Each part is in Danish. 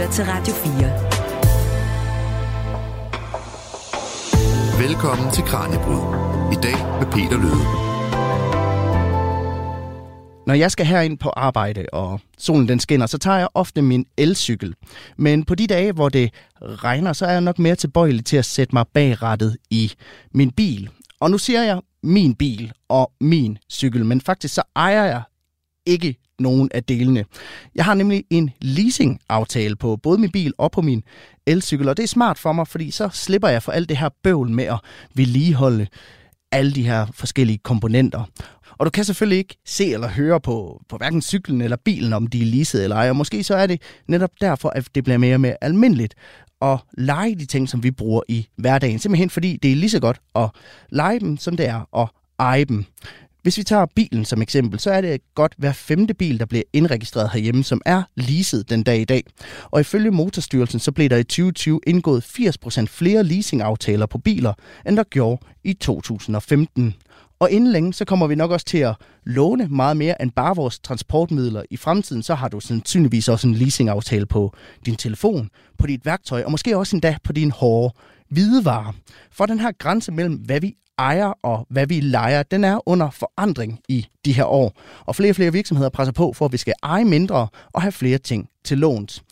lytter til Radio 4. Velkommen til Kranjebrud. I dag med Peter Løde. Når jeg skal herind på arbejde, og solen den skinner, så tager jeg ofte min elcykel. Men på de dage, hvor det regner, så er jeg nok mere tilbøjelig til at sætte mig bag rattet i min bil. Og nu siger jeg min bil og min cykel, men faktisk så ejer jeg ikke nogen af delene. Jeg har nemlig en leasing-aftale på både min bil og på min elcykel, og det er smart for mig, fordi så slipper jeg for alt det her bøvl med at vedligeholde alle de her forskellige komponenter. Og du kan selvfølgelig ikke se eller høre på, på hverken cyklen eller bilen, om de er leaset eller ej. Og måske så er det netop derfor, at det bliver mere og mere almindeligt at lege de ting, som vi bruger i hverdagen. Simpelthen fordi det er lige så godt at lege dem, som det er at eje dem. Hvis vi tager bilen som eksempel, så er det godt hver femte bil, der bliver indregistreret herhjemme, som er leaset den dag i dag. Og ifølge Motorstyrelsen, så blev der i 2020 indgået 80% flere leasingaftaler på biler, end der gjorde i 2015. Og inden længe, så kommer vi nok også til at låne meget mere end bare vores transportmidler. I fremtiden, så har du sandsynligvis også en leasingaftale på din telefon, på dit værktøj, og måske også endda på din hårde hvidevarer. For den her grænse mellem, hvad vi ejer og hvad vi leger, den er under forandring i de her år. Og flere og flere virksomheder presser på for, at vi skal eje mindre og have flere ting til låns.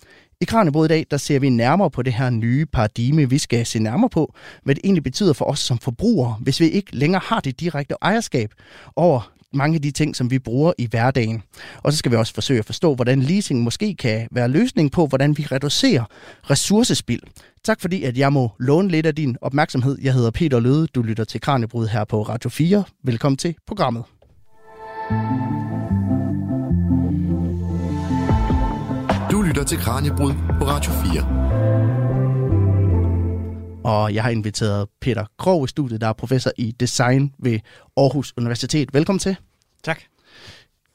I Kranjebrud i dag, der ser vi nærmere på det her nye paradigme. Vi skal se nærmere på, hvad det egentlig betyder for os som forbrugere, hvis vi ikke længere har det direkte ejerskab over mange af de ting, som vi bruger i hverdagen. Og så skal vi også forsøge at forstå, hvordan leasing måske kan være løsning på, hvordan vi reducerer ressourcespild. Tak fordi, at jeg må låne lidt af din opmærksomhed. Jeg hedder Peter Løde. Du lytter til Kranjebrud her på Radio 4. Velkommen til programmet. Du lytter til Kranjebrud på Radio 4. Og jeg har inviteret Peter Krog i studiet, der er professor i design ved Aarhus Universitet. Velkommen til. Tak.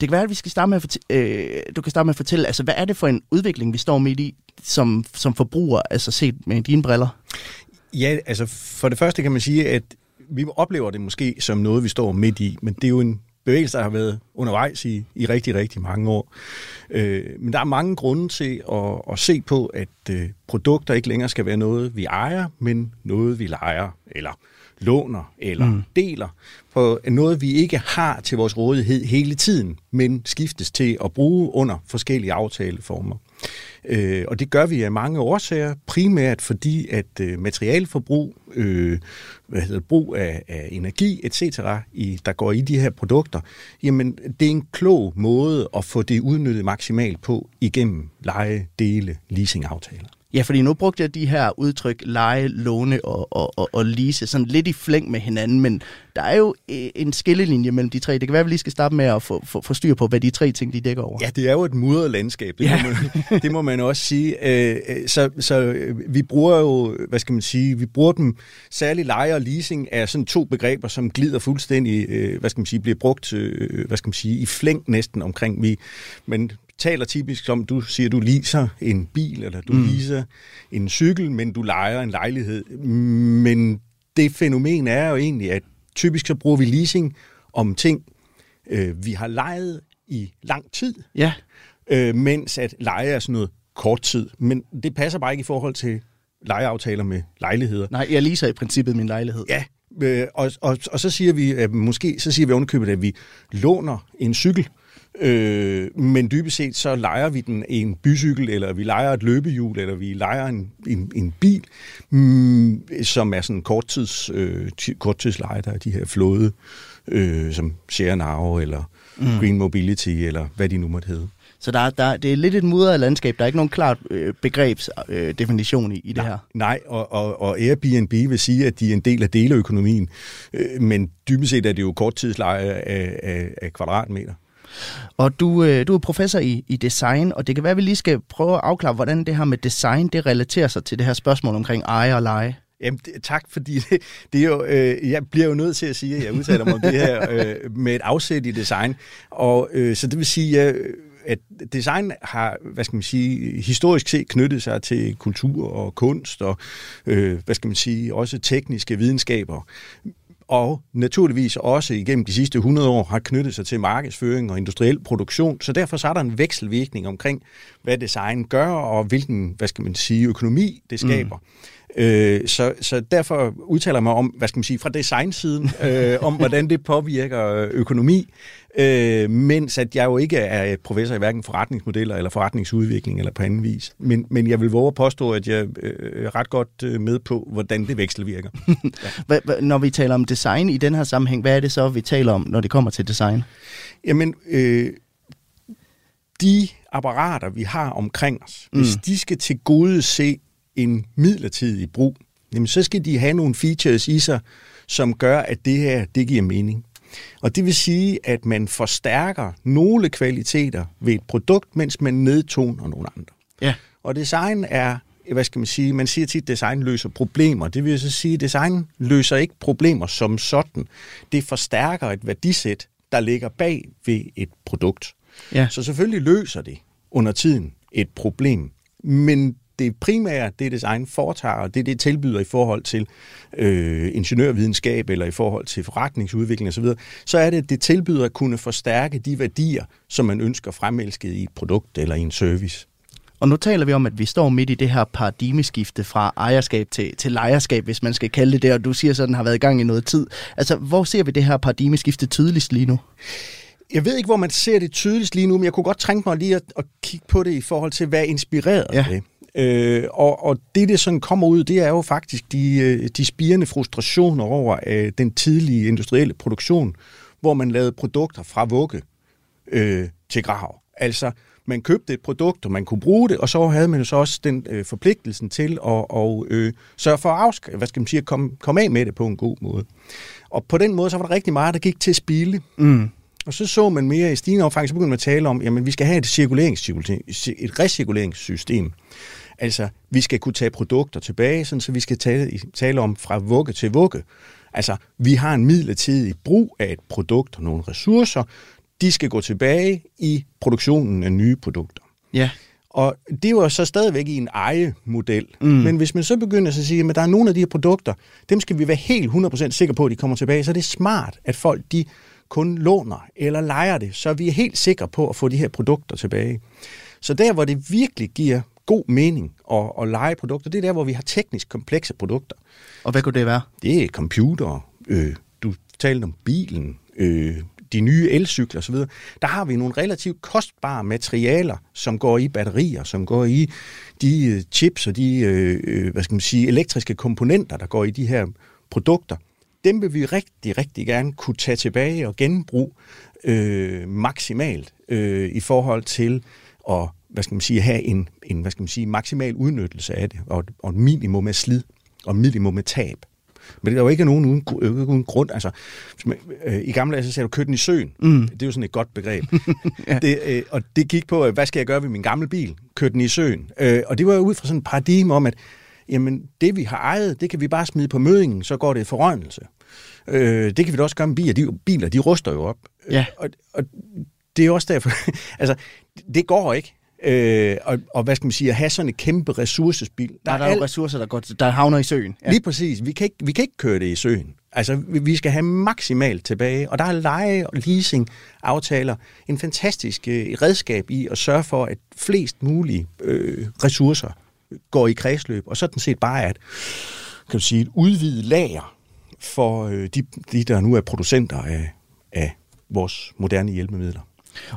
Det kan være, at vi skal starte med at fortælle, øh, du kan starte med at fortælle, altså hvad er det for en udvikling, vi står midt i som, som forbruger, altså set med dine briller? Ja, altså for det første kan man sige, at vi oplever det måske som noget, vi står midt i, men det er jo en bevægelse, der har været undervejs i, i rigtig, rigtig mange år. Øh, men der er mange grunde til at, at se på, at øh, produkter ikke længere skal være noget, vi ejer, men noget, vi leger, eller låner, eller mm. deler, på noget, vi ikke har til vores rådighed hele tiden, men skiftes til at bruge under forskellige aftaleformer. Øh, og det gør vi af mange årsager, primært fordi, at øh, materialforbrug, øh, hvad hedder brug af, af energi, etc., i, der går i de her produkter, jamen det er en klog måde at få det udnyttet maksimalt på igennem leje, dele, leasingaftaler. Ja, fordi nu brugte jeg de her udtryk lege, låne og, og, og, og lease sådan lidt i flæng med hinanden, men der er jo øh, en skillelinje mellem de tre. Det kan være, at vi lige skal starte med at få, få, få styr på, hvad de tre ting, de dækker over. Ja, det er jo et mudret landskab, det, ja. må man, det må man også sige. Øh, så, så vi bruger jo, hvad skal man sige, vi bruger dem, særligt leje og leasing er sådan to begreber, som glider fuldstændig, øh, hvad skal man sige, bliver brugt, hvad skal man sige, i flæng næsten omkring vi. Men taler typisk som, du siger, du leaser en bil, eller du mm. leaser en cykel, men du lejer en lejlighed. Men det fænomen er jo egentlig, at typisk så bruger vi leasing om ting, øh, vi har lejet i lang tid, ja. øh, mens at leje er sådan noget kort tid. Men det passer bare ikke i forhold til lejeaftaler med lejligheder. Nej, jeg leaser i princippet min lejlighed. Ja, øh, og, og, og så siger vi, at måske så siger vi ovenikøbet, at vi låner en cykel, Øh, men dybest set så leger vi den en bycykel, eller vi leger et løbehjul, eller vi leger en, en, en bil, mm, som er sådan korttids, øh, korttidsleje, der er de her flåde, øh, som Share Now, eller mm. Green Mobility, eller hvad de nu måtte hedde. Så der, der, det er lidt et mudret landskab. Der er ikke nogen klart øh, begrebsdefinition øh, i, i det nej, her. Nej, og, og, og Airbnb vil sige, at de er en del af deleøkonomien. Øh, men dybest set er det jo korttidsleje af, af, af kvadratmeter. Og du, øh, du er professor i, i design, og det kan være, at vi lige skal prøve at afklare, hvordan det her med design, det relaterer sig til det her spørgsmål omkring eje og leje. Jamen, det, tak, fordi det, det er jo, øh, jeg bliver jo nødt til at sige, at jeg udtaler mig om det her øh, med et afsæt i design. Og øh, så det vil sige, at, at design har, hvad skal man sige, historisk set knyttet sig til kultur og kunst og, øh, hvad skal man sige, også tekniske videnskaber og naturligvis også igennem de sidste 100 år har knyttet sig til markedsføring og industriel produktion. Så derfor så er der en vekselvirkning omkring, hvad design gør, og hvilken, hvad skal man sige, økonomi det skaber. Mm. Øh, så, så derfor udtaler jeg mig om, hvad skal man sige, fra designsiden, øh, om hvordan det påvirker økonomi, øh, mens at jeg jo ikke er professor i hverken forretningsmodeller eller forretningsudvikling eller på anden vis. Men, men jeg vil våge at påstå, at jeg øh, er ret godt øh, med på, hvordan det vekselvirker. ja. Når vi taler om design i den her sammenhæng, hvad er det så, vi taler om, når det kommer til design? Jamen, øh, de apparater, vi har omkring os, mm. hvis de skal til gode se en midlertidig brug, jamen, så skal de have nogle features i sig, som gør, at det her, det giver mening. Og det vil sige, at man forstærker nogle kvaliteter ved et produkt, mens man nedtoner nogle andre. Ja. Og design er, hvad skal man sige, man siger tit, at design løser problemer. Det vil så sige, at design løser ikke problemer som sådan. Det forstærker et værdisæt, der ligger bag ved et produkt. Ja. Så selvfølgelig løser det under tiden et problem. Men det primære, det design foretager, og det det tilbyder i forhold til øh, ingeniørvidenskab eller i forhold til forretningsudvikling osv., så er det, at det tilbyder at kunne forstærke de værdier, som man ønsker fremelsket i et produkt eller i en service. Og nu taler vi om, at vi står midt i det her paradigmeskifte fra ejerskab til, til lejerskab, hvis man skal kalde det det, og du siger så, at den har været i gang i noget tid. Altså, hvor ser vi det her paradigmeskifte tydeligst lige nu? Jeg ved ikke, hvor man ser det tydeligst lige nu, men jeg kunne godt trænge mig lige at, at kigge på det i forhold til, hvad er inspireret ja. det. Øh, og, og det, det sådan kommer ud, det er jo faktisk de, øh, de spirende frustrationer over øh, den tidlige industrielle produktion, hvor man lavede produkter fra vugge øh, til grav. Altså, man købte et produkt, og man kunne bruge det, og så havde man jo så også den øh, forpligtelsen til at og, øh, sørge for at, afsk- hvad skal man sige, at komme, komme af med det på en god måde. Og på den måde, så var der rigtig meget, der gik til at spille. Mm. Og så så man mere i stigende omfang, så begyndte man at tale om, jamen vi skal have et, cirkuleringssystem, et recirkuleringssystem. Altså, vi skal kunne tage produkter tilbage, sådan, så vi skal tale, tale om fra vugge til vugge. Altså, vi har en midlertidig brug af et produkt og nogle ressourcer. De skal gå tilbage i produktionen af nye produkter. Ja. Og det var så stadigvæk i en eje-model. Mm. Men hvis man så begynder at sige, at der er nogle af de her produkter, dem skal vi være helt 100% sikre på, at de kommer tilbage, så er det smart, at folk de kun låner eller leger det, så vi er helt sikre på at få de her produkter tilbage. Så der, hvor det virkelig giver god mening at, at lege produkter, det er der, hvor vi har teknisk komplekse produkter. Og hvad kunne det være? Det er computer, øh, du talte om bilen, øh, de nye elcykler osv., der har vi nogle relativt kostbare materialer, som går i batterier, som går i de øh, chips og de øh, øh, hvad skal man sige, elektriske komponenter, der går i de her produkter. Dem vil vi rigtig, rigtig gerne kunne tage tilbage og genbruge øh, maksimalt øh, i forhold til at hvad skal man sige, have en, en hvad skal man sige, maksimal udnyttelse af det, og, og et minimum af slid, og minimum af tab. Men det er jo ikke nogen uden, uden grund. Altså, øh, I gamle dage, så sagde du, kør den i søen. Mm. Det er jo sådan et godt begreb. ja. det, øh, og det gik på, hvad skal jeg gøre ved min gamle bil? Kør den i søen. Øh, og det var ud fra sådan et paradigme om, at jamen, det vi har ejet, det kan vi bare smide på mødingen, så går det i forrøgnelse. Øh, det kan vi da også gøre med biler. De, biler, de ruster jo op. Ja. Og, og det er også derfor, altså, det går ikke. Øh, og, og hvad skal man sige, at have sådan et kæmpe ressourcespil. Der, der er, er jo ressourcer, der, går, der havner i søen. Ja. Lige præcis. Vi kan, ikke, vi kan ikke køre det i søen. Altså, vi, vi skal have maksimalt tilbage. Og der er leje og leasing aftaler en fantastisk øh, redskab i at sørge for, at flest mulige øh, ressourcer går i kredsløb. Og sådan set bare at kan du sige, et udvidet lager for øh, de, de, der nu er producenter af, af vores moderne hjælpemidler.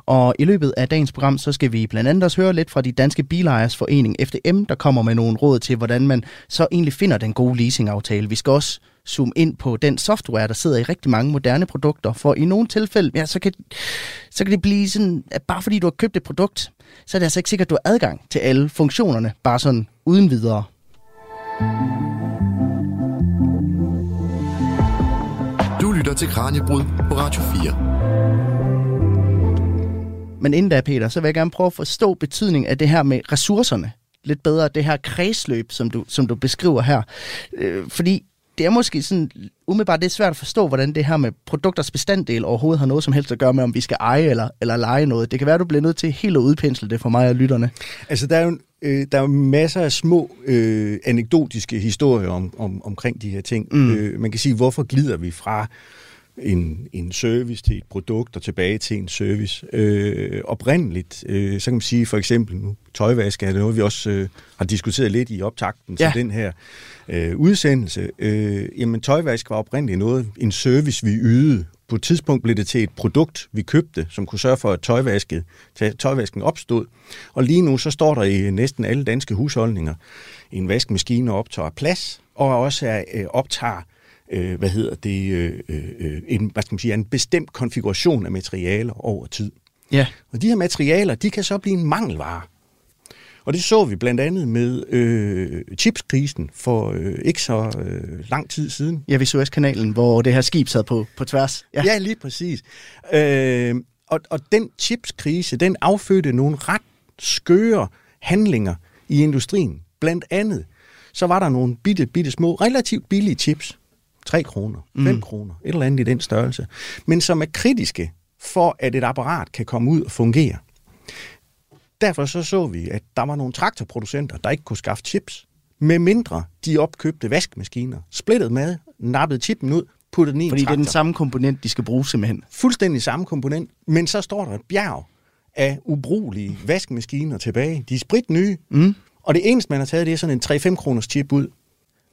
Og i løbet af dagens program, så skal vi blandt andet også høre lidt fra de danske bilejers forening FDM, der kommer med nogle råd til, hvordan man så egentlig finder den gode leasingaftale. Vi skal også zoome ind på den software, der sidder i rigtig mange moderne produkter, for i nogle tilfælde, ja, så kan, så kan det blive sådan, at bare fordi du har købt et produkt, så er det altså ikke sikkert, at du har adgang til alle funktionerne, bare sådan uden videre. Du lytter til Kranjebrud på Radio 4. Men inden da, Peter, så vil jeg gerne prøve at forstå betydningen af det her med ressourcerne lidt bedre, det her kredsløb, som du, som du beskriver her. Øh, fordi det er måske sådan, umiddelbart det er svært at forstå, hvordan det her med produkters bestanddel overhovedet har noget som helst at gøre med, om vi skal eje eller, eller lege noget. Det kan være, du bliver nødt til helt at udpensle det for mig og lytterne. Altså, der er jo øh, der er masser af små øh, anekdotiske historier om, om, omkring de her ting. Mm. Øh, man kan sige, hvorfor glider vi fra en, en service til et produkt og tilbage til en service. Øh, oprindeligt, øh, så kan man sige for eksempel nu, tøjvask er noget, vi også øh, har diskuteret lidt i optakten ja. til den her øh, udsendelse. Øh, jamen tøjvask var oprindeligt noget, en service vi ydede. På et tidspunkt blev det til et produkt, vi købte, som kunne sørge for, at tøjvasket, tøjvasken opstod. Og lige nu så står der i næsten alle danske husholdninger en vaskemaskine optager plads, og også er, øh, optager øh, hvad hedder det, øh, øh, en, hvad skal man sige, en bestemt konfiguration af materialer over tid. Ja. Og de her materialer, de kan så blive en mangelvare. Og det så vi blandt andet med øh, chipskrisen for øh, ikke så øh, lang tid siden. Ja, ved Suezkanalen, hvor det her skib sad på, på tværs. Ja, ja lige præcis. Øh, og, og den chipskrise, den affødte nogle ret skøre handlinger i industrien. Blandt andet, så var der nogle bitte, bitte små, relativt billige chips, 3 kroner, 5 mm. kroner, et eller andet i den størrelse, men som er kritiske for, at et apparat kan komme ud og fungere. Derfor så så vi, at der var nogle traktorproducenter, der ikke kunne skaffe chips, med mindre de opkøbte vaskemaskiner, splittet med, nappede chippen ud, puttede den i Fordi en traktor. det er den samme komponent, de skal bruge simpelthen. Fuldstændig samme komponent, men så står der et bjerg af ubrugelige vaskemaskiner tilbage. De er sprit nye, mm. og det eneste, man har taget, det er sådan en 3-5 kroners chip ud.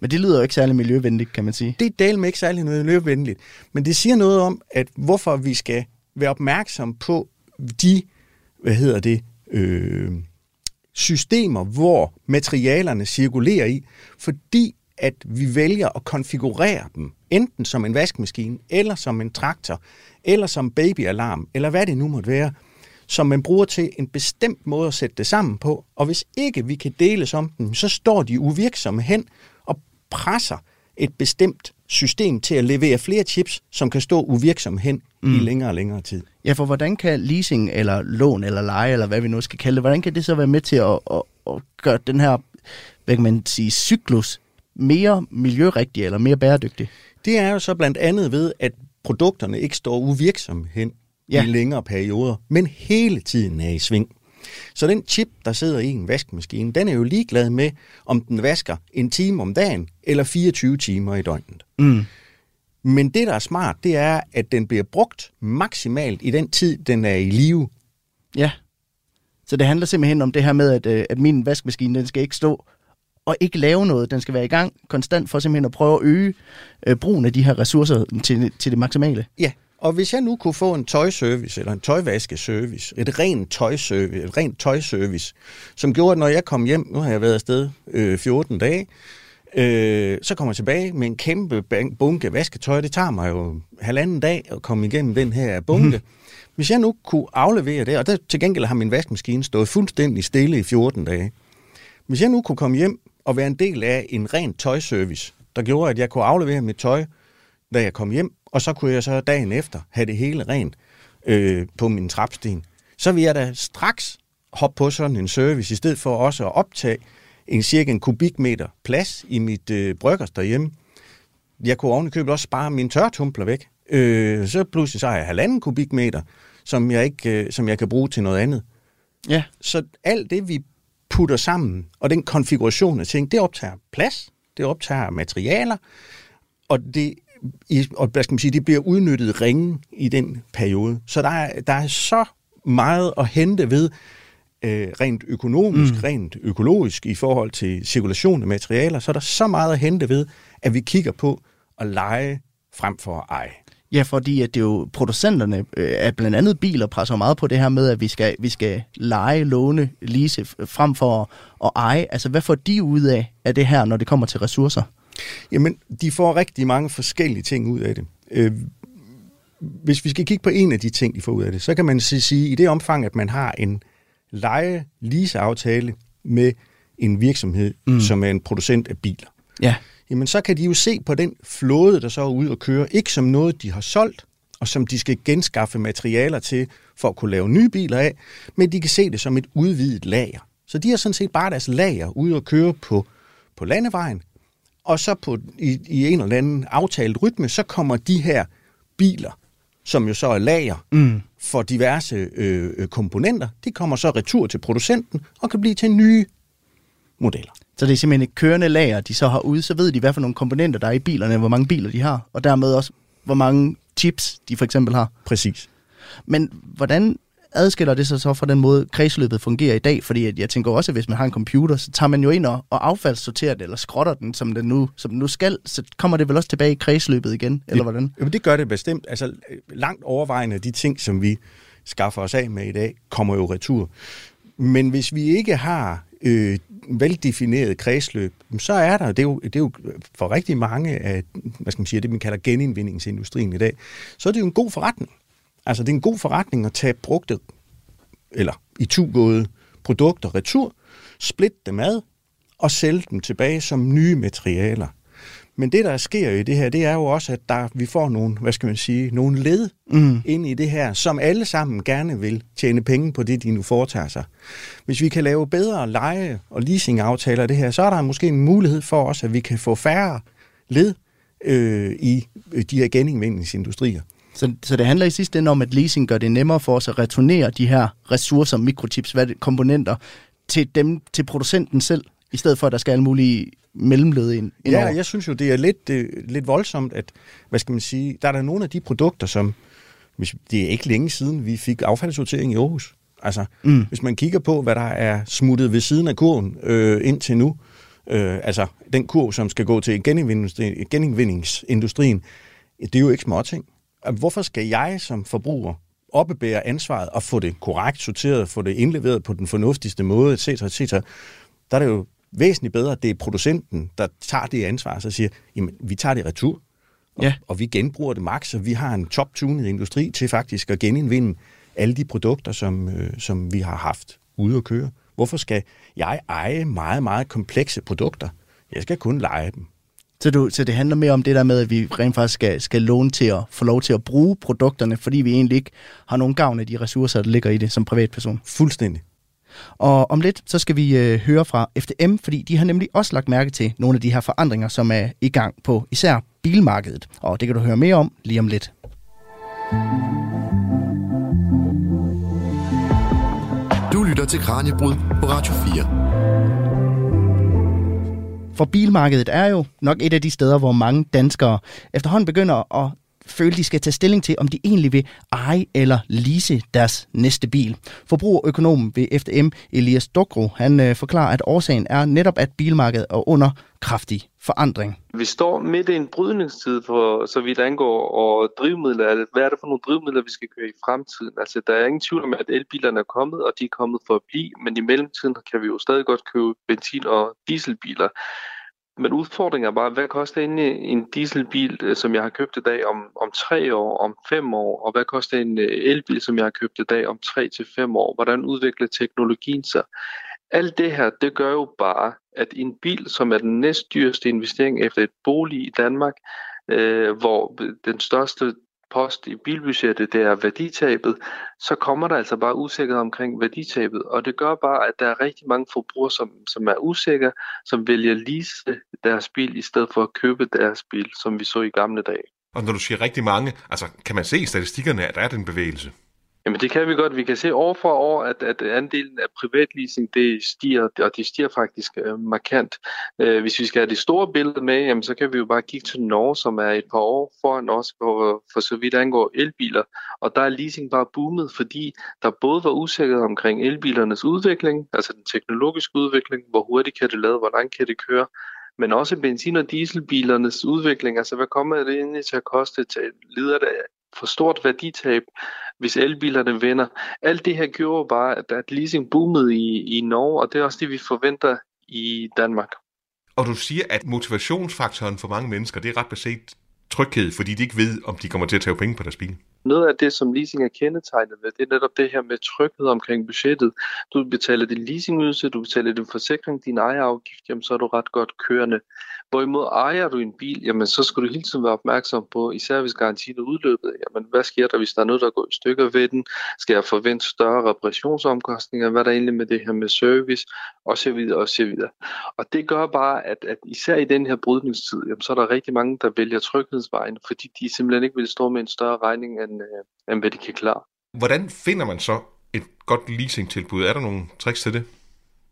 Men det lyder jo ikke særlig miljøvenligt, kan man sige. Det er del med ikke særlig miljøvenligt. Men det siger noget om, at hvorfor vi skal være opmærksom på de, hvad hedder det, øh, systemer, hvor materialerne cirkulerer i, fordi at vi vælger at konfigurere dem, enten som en vaskemaskine, eller som en traktor, eller som babyalarm, eller hvad det nu måtte være, som man bruger til en bestemt måde at sætte det sammen på. Og hvis ikke vi kan deles om dem, så står de uvirksomme hen, presser et bestemt system til at levere flere chips, som kan stå uvirksomme hen mm. i længere og længere tid. Ja, for hvordan kan leasing eller lån eller leje, eller hvad vi nu skal kalde det, hvordan kan det så være med til at, at, at gøre den her, hvad kan man sige, cyklus mere miljørigtig eller mere bæredygtig? Det er jo så blandt andet ved, at produkterne ikke står uvirksomme hen ja. i længere perioder, men hele tiden er i sving. Så den chip, der sidder i en vaskemaskine, den er jo ligeglad med, om den vasker en time om dagen eller 24 timer i døgnet. Mm. Men det, der er smart, det er, at den bliver brugt maksimalt i den tid, den er i live. Ja. Så det handler simpelthen om det her med, at, øh, at min vaskemaskine, den skal ikke stå og ikke lave noget. Den skal være i gang konstant for simpelthen at prøve at øge øh, brugen af de her ressourcer til, til det maksimale. Ja, og hvis jeg nu kunne få en tøjservice, eller en tøjvaskeservice, et rent tøjservice, et rent tøjservice, som gjorde, at når jeg kom hjem, nu har jeg været afsted øh, 14 dage, øh, så kommer jeg tilbage med en kæmpe bunke vasketøj. Det tager mig jo halvanden dag at komme igennem den her bunke. Mm. Hvis jeg nu kunne aflevere det, og der, til gengæld har min vaskemaskine stået fuldstændig stille i 14 dage. Hvis jeg nu kunne komme hjem og være en del af en rent tøjservice, der gjorde, at jeg kunne aflevere mit tøj, da jeg kom hjem, og så kunne jeg så dagen efter have det hele rent øh, på min trapsten. Så vil jeg da straks hoppe på sådan en service, i stedet for også at optage en cirka en kubikmeter plads i mit øh, bryggers derhjemme. Jeg kunne ovenikøbet også spare mine tørtumpler væk. Øh, så pludselig så har jeg halvanden kubikmeter, som jeg, ikke, øh, som jeg kan bruge til noget andet. Ja. Så alt det, vi putter sammen, og den konfiguration af ting, det optager plads, det optager materialer, og det i, og hvad skal man sige, det bliver udnyttet ringe i den periode. Så der er, der er så meget at hente ved øh, rent økonomisk, mm. rent økologisk i forhold til cirkulation af materialer, så er der så meget at hente ved, at vi kigger på at lege frem for at eje. Ja, fordi at det jo producenterne øh, af blandt andet biler presser meget på det her med, at vi skal, vi skal lege, låne, lease frem for at, at eje. Altså, hvad får de ud af, af det her, når det kommer til ressourcer? Jamen, de får rigtig mange forskellige ting ud af det. Øh, hvis vi skal kigge på en af de ting, de får ud af det, så kan man sige, at i det omfang, at man har en leje-lease-aftale med en virksomhed, mm. som er en producent af biler, ja. jamen så kan de jo se på den flåde, der så er ude og køre, ikke som noget, de har solgt, og som de skal genskaffe materialer til for at kunne lave nye biler af, men de kan se det som et udvidet lager. Så de har sådan set bare deres lager ude og køre på, på landevejen, og så på, i, i en eller anden aftalt rytme, så kommer de her biler, som jo så er lager mm. for diverse øh, komponenter, de kommer så retur til producenten og kan blive til nye modeller. Så det er simpelthen et kørende lager, de så har ude, så ved de, hvad for nogle komponenter der er i bilerne, hvor mange biler de har, og dermed også, hvor mange chips de for eksempel har. Præcis. Men hvordan adskiller det sig så fra den måde, kredsløbet fungerer i dag? Fordi at jeg tænker også, at hvis man har en computer, så tager man jo ind og, og affaldssorterer det, eller skrotter den, som den, nu, som den nu skal, så kommer det vel også tilbage i kredsløbet igen, eller hvordan? Jamen, det gør det bestemt. Altså, langt overvejende de ting, som vi skaffer os af med i dag, kommer jo retur. Men hvis vi ikke har øh, veldefineret kredsløb, så er der, det er, jo, det er jo for rigtig mange af, hvad skal man sige, det man kalder genindvindingsindustrien i dag, så er det jo en god forretning. Altså det er en god forretning at tage brugte, eller i tugåede produkter retur, splitte dem ad og sælge dem tilbage som nye materialer. Men det, der sker i det her, det er jo også, at der, vi får nogle, hvad skal man sige, nogle led mm. ind i det her, som alle sammen gerne vil tjene penge på det, de nu foretager sig. Hvis vi kan lave bedre leje- og leasingaftaler af det her, så er der måske en mulighed for os, at vi kan få færre led øh, i de her genindvindingsindustrier. Så, så det handler i sidste ende om, at leasing gør det nemmere for os at returnere de her ressourcer, mikrochips, hvad det, komponenter, til dem, til producenten selv, i stedet for, at der skal alle mulige mellemled ind, Ja, jeg synes jo, det er lidt, det, lidt voldsomt, at, hvad skal man sige, der er der nogle af de produkter, som, hvis, det er ikke længe siden, vi fik affaldssortering i Aarhus. Altså, mm. hvis man kigger på, hvad der er smuttet ved siden af kurven øh, indtil nu, øh, altså den kurv, som skal gå til genindvindingsindustrien, det er jo ikke småting. Hvorfor skal jeg som forbruger oppebære ansvaret og få det korrekt sorteret, få det indleveret på den fornuftigste måde, etc., etc., der er det jo væsentligt bedre, at det er producenten, der tager det ansvar, så siger, jamen, vi tager det retur, og, ja. og vi genbruger det max, så vi har en top-tunet industri til faktisk at genindvinde alle de produkter, som, øh, som vi har haft ude at køre. Hvorfor skal jeg eje meget, meget komplekse produkter? Jeg skal kun lege dem. Så, du, så det handler mere om det der med, at vi rent faktisk skal, skal låne til at få lov til at bruge produkterne, fordi vi egentlig ikke har nogen gavn af de ressourcer, der ligger i det som privatperson. Fuldstændig. Og om lidt, så skal vi øh, høre fra FDM, fordi de har nemlig også lagt mærke til nogle af de her forandringer, som er i gang på især bilmarkedet. Og det kan du høre mere om lige om lidt. Du lytter til Kranjebrud på Radio 4. For bilmarkedet er jo nok et af de steder, hvor mange danskere efterhånden begynder at føle, de skal tage stilling til, om de egentlig vil eje eller lease deres næste bil. Forbrugerøkonomen ved FDM, Elias Dokro, han øh, forklarer, at årsagen er netop, at bilmarkedet er under kraftig forandring. Vi står midt i en brydningstid, for så vidt angår og drivmidler. Hvad er det for nogle drivmidler, vi skal køre i fremtiden? Altså, der er ingen tvivl om, at elbilerne er kommet, og de er kommet for at blive, men i mellemtiden kan vi jo stadig godt købe benzin- og dieselbiler. Men udfordringen er bare, hvad koster en, en dieselbil, øh, som jeg har købt i dag om, om tre år, om fem år, og hvad koster en øh, elbil, som jeg har købt i dag om tre til fem år? Hvordan udvikler teknologien sig? Alt det her, det gør jo bare, at en bil, som er den næstdyreste investering efter et bolig i Danmark, øh, hvor den største post i bilbudgettet, det er værditabet, så kommer der altså bare usikkerhed omkring værditabet. Og det gør bare, at der er rigtig mange forbrugere, som, som er usikre, som vælger lease deres bil, i stedet for at købe deres bil, som vi så i gamle dage. Og når du siger rigtig mange, altså kan man se i statistikkerne, at der er den bevægelse? Jamen det kan vi godt. Vi kan se år for år, at, at andelen af privatleasing det stiger, og det stiger faktisk øh, markant. Øh, hvis vi skal have det store billede med, jamen, så kan vi jo bare kigge til Norge, som er et par år foran os for, for så vidt angår elbiler. Og der er leasing bare boomet, fordi der både var usikkerhed omkring elbilernes udvikling, altså den teknologiske udvikling, hvor hurtigt kan det lade, hvor langt kan det køre, men også benzin- og dieselbilernes udvikling. Altså, hvad kommer det egentlig til at koste? Til, lider det for stort værditab, hvis elbilerne vinder. Alt det her gjorde bare, at, at leasing boomede i, i Norge, og det er også det, vi forventer i Danmark. Og du siger, at motivationsfaktoren for mange mennesker, det er ret beset tryghed, fordi de ikke ved, om de kommer til at tage penge på deres bil. Noget af det, som leasing er kendetegnet ved, det er netop det her med tryghed omkring budgettet. Du betaler din leasingydelse, du betaler din forsikring, din ejerafgift, jamen så er du ret godt kørende. Hvorimod ejer du en bil, jamen så skal du hele tiden være opmærksom på, især hvis garantien er udløbet, jamen hvad sker der, hvis der er noget, der går i stykker ved den? Skal jeg forvente større reparationsomkostninger? Hvad er der egentlig med det her med service? Og så videre, og så videre. Og det gør bare, at, at især i den her brydningstid, jamen, så er der rigtig mange, der vælger tryghedsvejen, fordi de simpelthen ikke vil stå med en større regning, end, øh, end hvad de kan klare. Hvordan finder man så et godt leasingtilbud? Er der nogle tricks til det?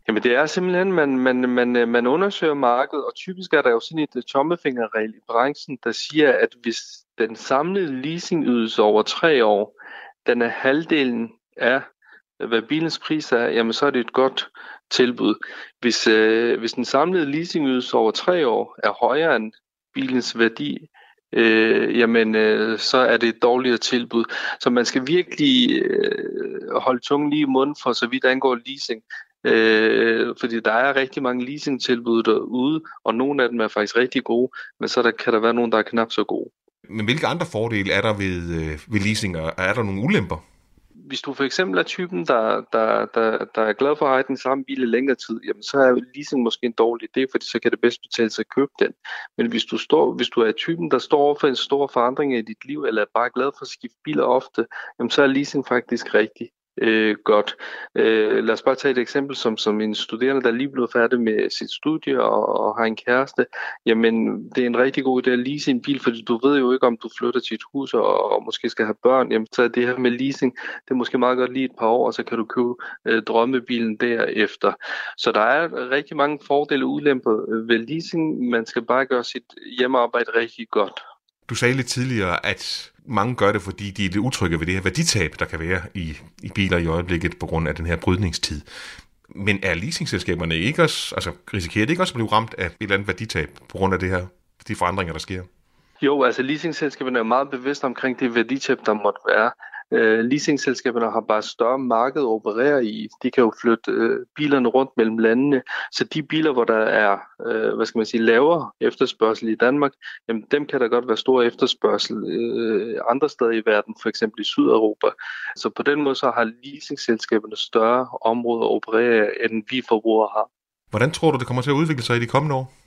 Jamen det er simpelthen, man, man, man, øh, man undersøger markedet, og typisk er der jo sådan et øh, tommefingerregel i branchen, der siger, at hvis den samlede leasingydelse over tre år, den er halvdelen af, øh, hvad bilens pris er, jamen så er det et godt tilbud. Hvis, øh, hvis den samlede leasingydelse over tre år er højere end bilens værdi, øh, jamen øh, så er det et dårligere tilbud. Så man skal virkelig øh, holde tungen lige i munden for så vidt angår leasing. Øh, fordi der er rigtig mange leasingtilbud derude, og nogle af dem er faktisk rigtig gode, men så der, kan der være nogle, der er knap så gode. Men hvilke andre fordele er der ved, øh, ved leasing, og er der nogle ulemper? hvis du for eksempel er typen, der, der, der, der er glad for at have den samme bil i længere tid, jamen så er leasing måske en dårlig idé, fordi så kan det bedst betale sig at købe den. Men hvis du, står, hvis du er typen, der står over for en stor forandring i dit liv, eller er bare glad for at skifte biler ofte, jamen så er leasing faktisk rigtig øh, godt. Øh, lad os bare tage et eksempel som, som en studerende, der lige blevet færdig med sit studie og, og har en kæreste. Jamen, det er en rigtig god idé at lease en bil, fordi du ved jo ikke, om du flytter til et hus og, og måske skal have børn. Jamen, så er det her med leasing, det er måske meget godt lige et par år, og så kan du købe øh, drømmebilen derefter. Så der er rigtig mange fordele og ulemper øh, ved leasing. Man skal bare gøre sit hjemmearbejde rigtig godt. Du sagde lidt tidligere, at mange gør det, fordi de er lidt utrygge ved det her værditab, der kan være i, i biler i øjeblikket på grund af den her brydningstid. Men er leasingselskaberne ikke også, altså risikerer det ikke også at blive ramt af et eller andet værditab på grund af det her, de forandringer, der sker? Jo, altså leasingselskaberne er meget bevidste omkring det værditab, der måtte være. Øh, leasingselskaberne har bare større marked at operere i. De kan jo flytte øh, bilerne rundt mellem landene. Så de biler, hvor der er øh, hvad skal man sige, lavere efterspørgsel i Danmark, jamen, dem kan der godt være stor efterspørgsel øh, andre steder i verden, for eksempel i Sydeuropa. Så på den måde så har leasingselskaberne større områder at operere, end vi forbrugere har. Hvordan tror du, det kommer til at udvikle sig i de kommende år?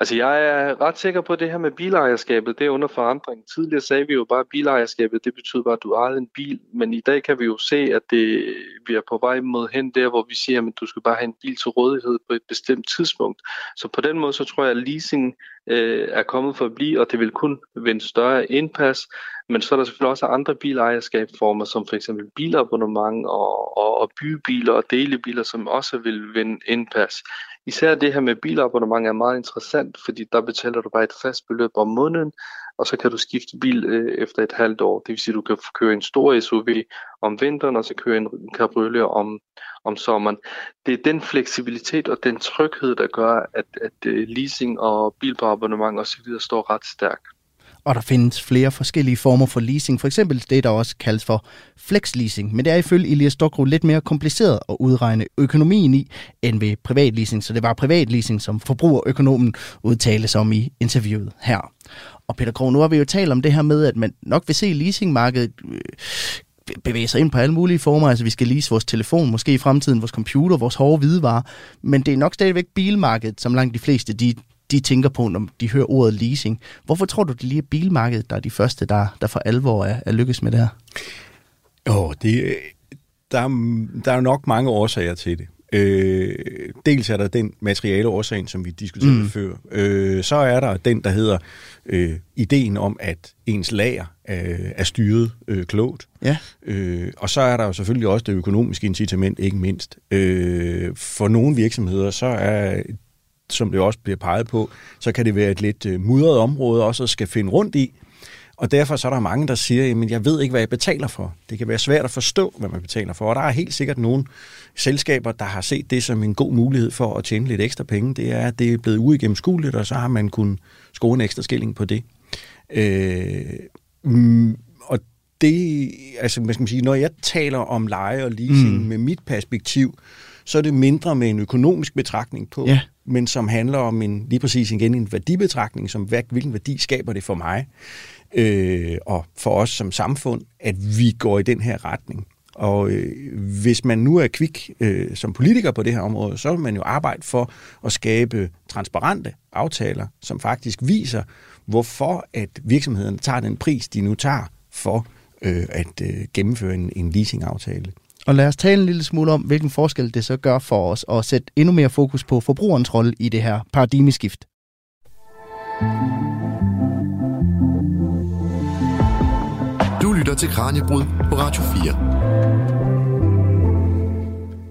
Altså jeg er ret sikker på, at det her med bilejerskabet, det er under forandring. Tidligere sagde vi jo bare, at bilejerskabet, det betyder bare, at du ejer en bil. Men i dag kan vi jo se, at det, vi er på vej mod hen der, hvor vi siger, at du skal bare have en bil til rådighed på et bestemt tidspunkt. Så på den måde, så tror jeg, at leasing øh, er kommet for at blive, og det vil kun vinde større indpas. Men så er der selvfølgelig også andre bilejerskabsformer, som for eksempel bilabonnement og, og, og bybiler og delebiler, som også vil vinde indpas. Især det her med bilabonnement er meget interessant, fordi der betaler du bare et fast beløb om måneden, og så kan du skifte bil øh, efter et halvt år. Det vil sige, at du kan køre en stor SUV om vinteren, og så køre en cabriolet om, om sommeren. Det er den fleksibilitet og den tryghed, der gør, at, at øh, leasing og bil på abonnement osv. står ret stærkt og der findes flere forskellige former for leasing. For eksempel det, der også kaldes for flexleasing. Men det er ifølge Elias Stokro lidt mere kompliceret at udregne økonomien i, end ved privatleasing. Så det var privatleasing, som forbrugerøkonomen udtales om i interviewet her. Og Peter Krog, nu har vi jo talt om det her med, at man nok vil se leasingmarkedet øh, bevæge sig ind på alle mulige former. Altså vi skal lease vores telefon, måske i fremtiden vores computer, vores hårde hvidevarer. Men det er nok stadigvæk bilmarkedet, som langt de fleste de de tænker på, når de hører ordet leasing. Hvorfor tror du, det lige er bilmarkedet, der er de første, der, der for alvor er, er lykkes med det her? Oh, det, der, der er nok mange årsager til det. Øh, dels er der den materiale årsag, som vi diskuterede mm. før. Øh, så er der den, der hedder øh, ideen om, at ens lager øh, er styret øh, klogt. Ja. Øh, og så er der jo selvfølgelig også det økonomiske incitament, ikke mindst. Øh, for nogle virksomheder, så er som det også bliver peget på, så kan det være et lidt øh, mudret område også at skal finde rundt i. Og derfor så er der mange, der siger, at jeg ved ikke, hvad jeg betaler for. Det kan være svært at forstå, hvad man betaler for. Og der er helt sikkert nogle selskaber, der har set det som en god mulighed for at tjene lidt ekstra penge. Det er, at det er blevet uigennemskueligt, og så har man kunnet score en ekstra skilling på det. Øh, mm, og det, altså, hvad skal man sige, når jeg taler om leje og leasing mm. med mit perspektiv, så er det mindre med en økonomisk betragtning på, ja. men som handler om en lige præcis igen en værdibetragtning, som hvilken værdi skaber det for mig øh, og for os som samfund, at vi går i den her retning. Og øh, hvis man nu er kvik øh, som politiker på det her område, så vil man jo arbejde for at skabe transparente aftaler, som faktisk viser, hvorfor at virksomhederne tager den pris, de nu tager for øh, at øh, gennemføre en, en leasingaftale. Og lad os tale en lille smule om, hvilken forskel det så gør for os, at sætte endnu mere fokus på forbrugerens rolle i det her paradigmeskift. Du lytter til Kranjebrud på Radio 4.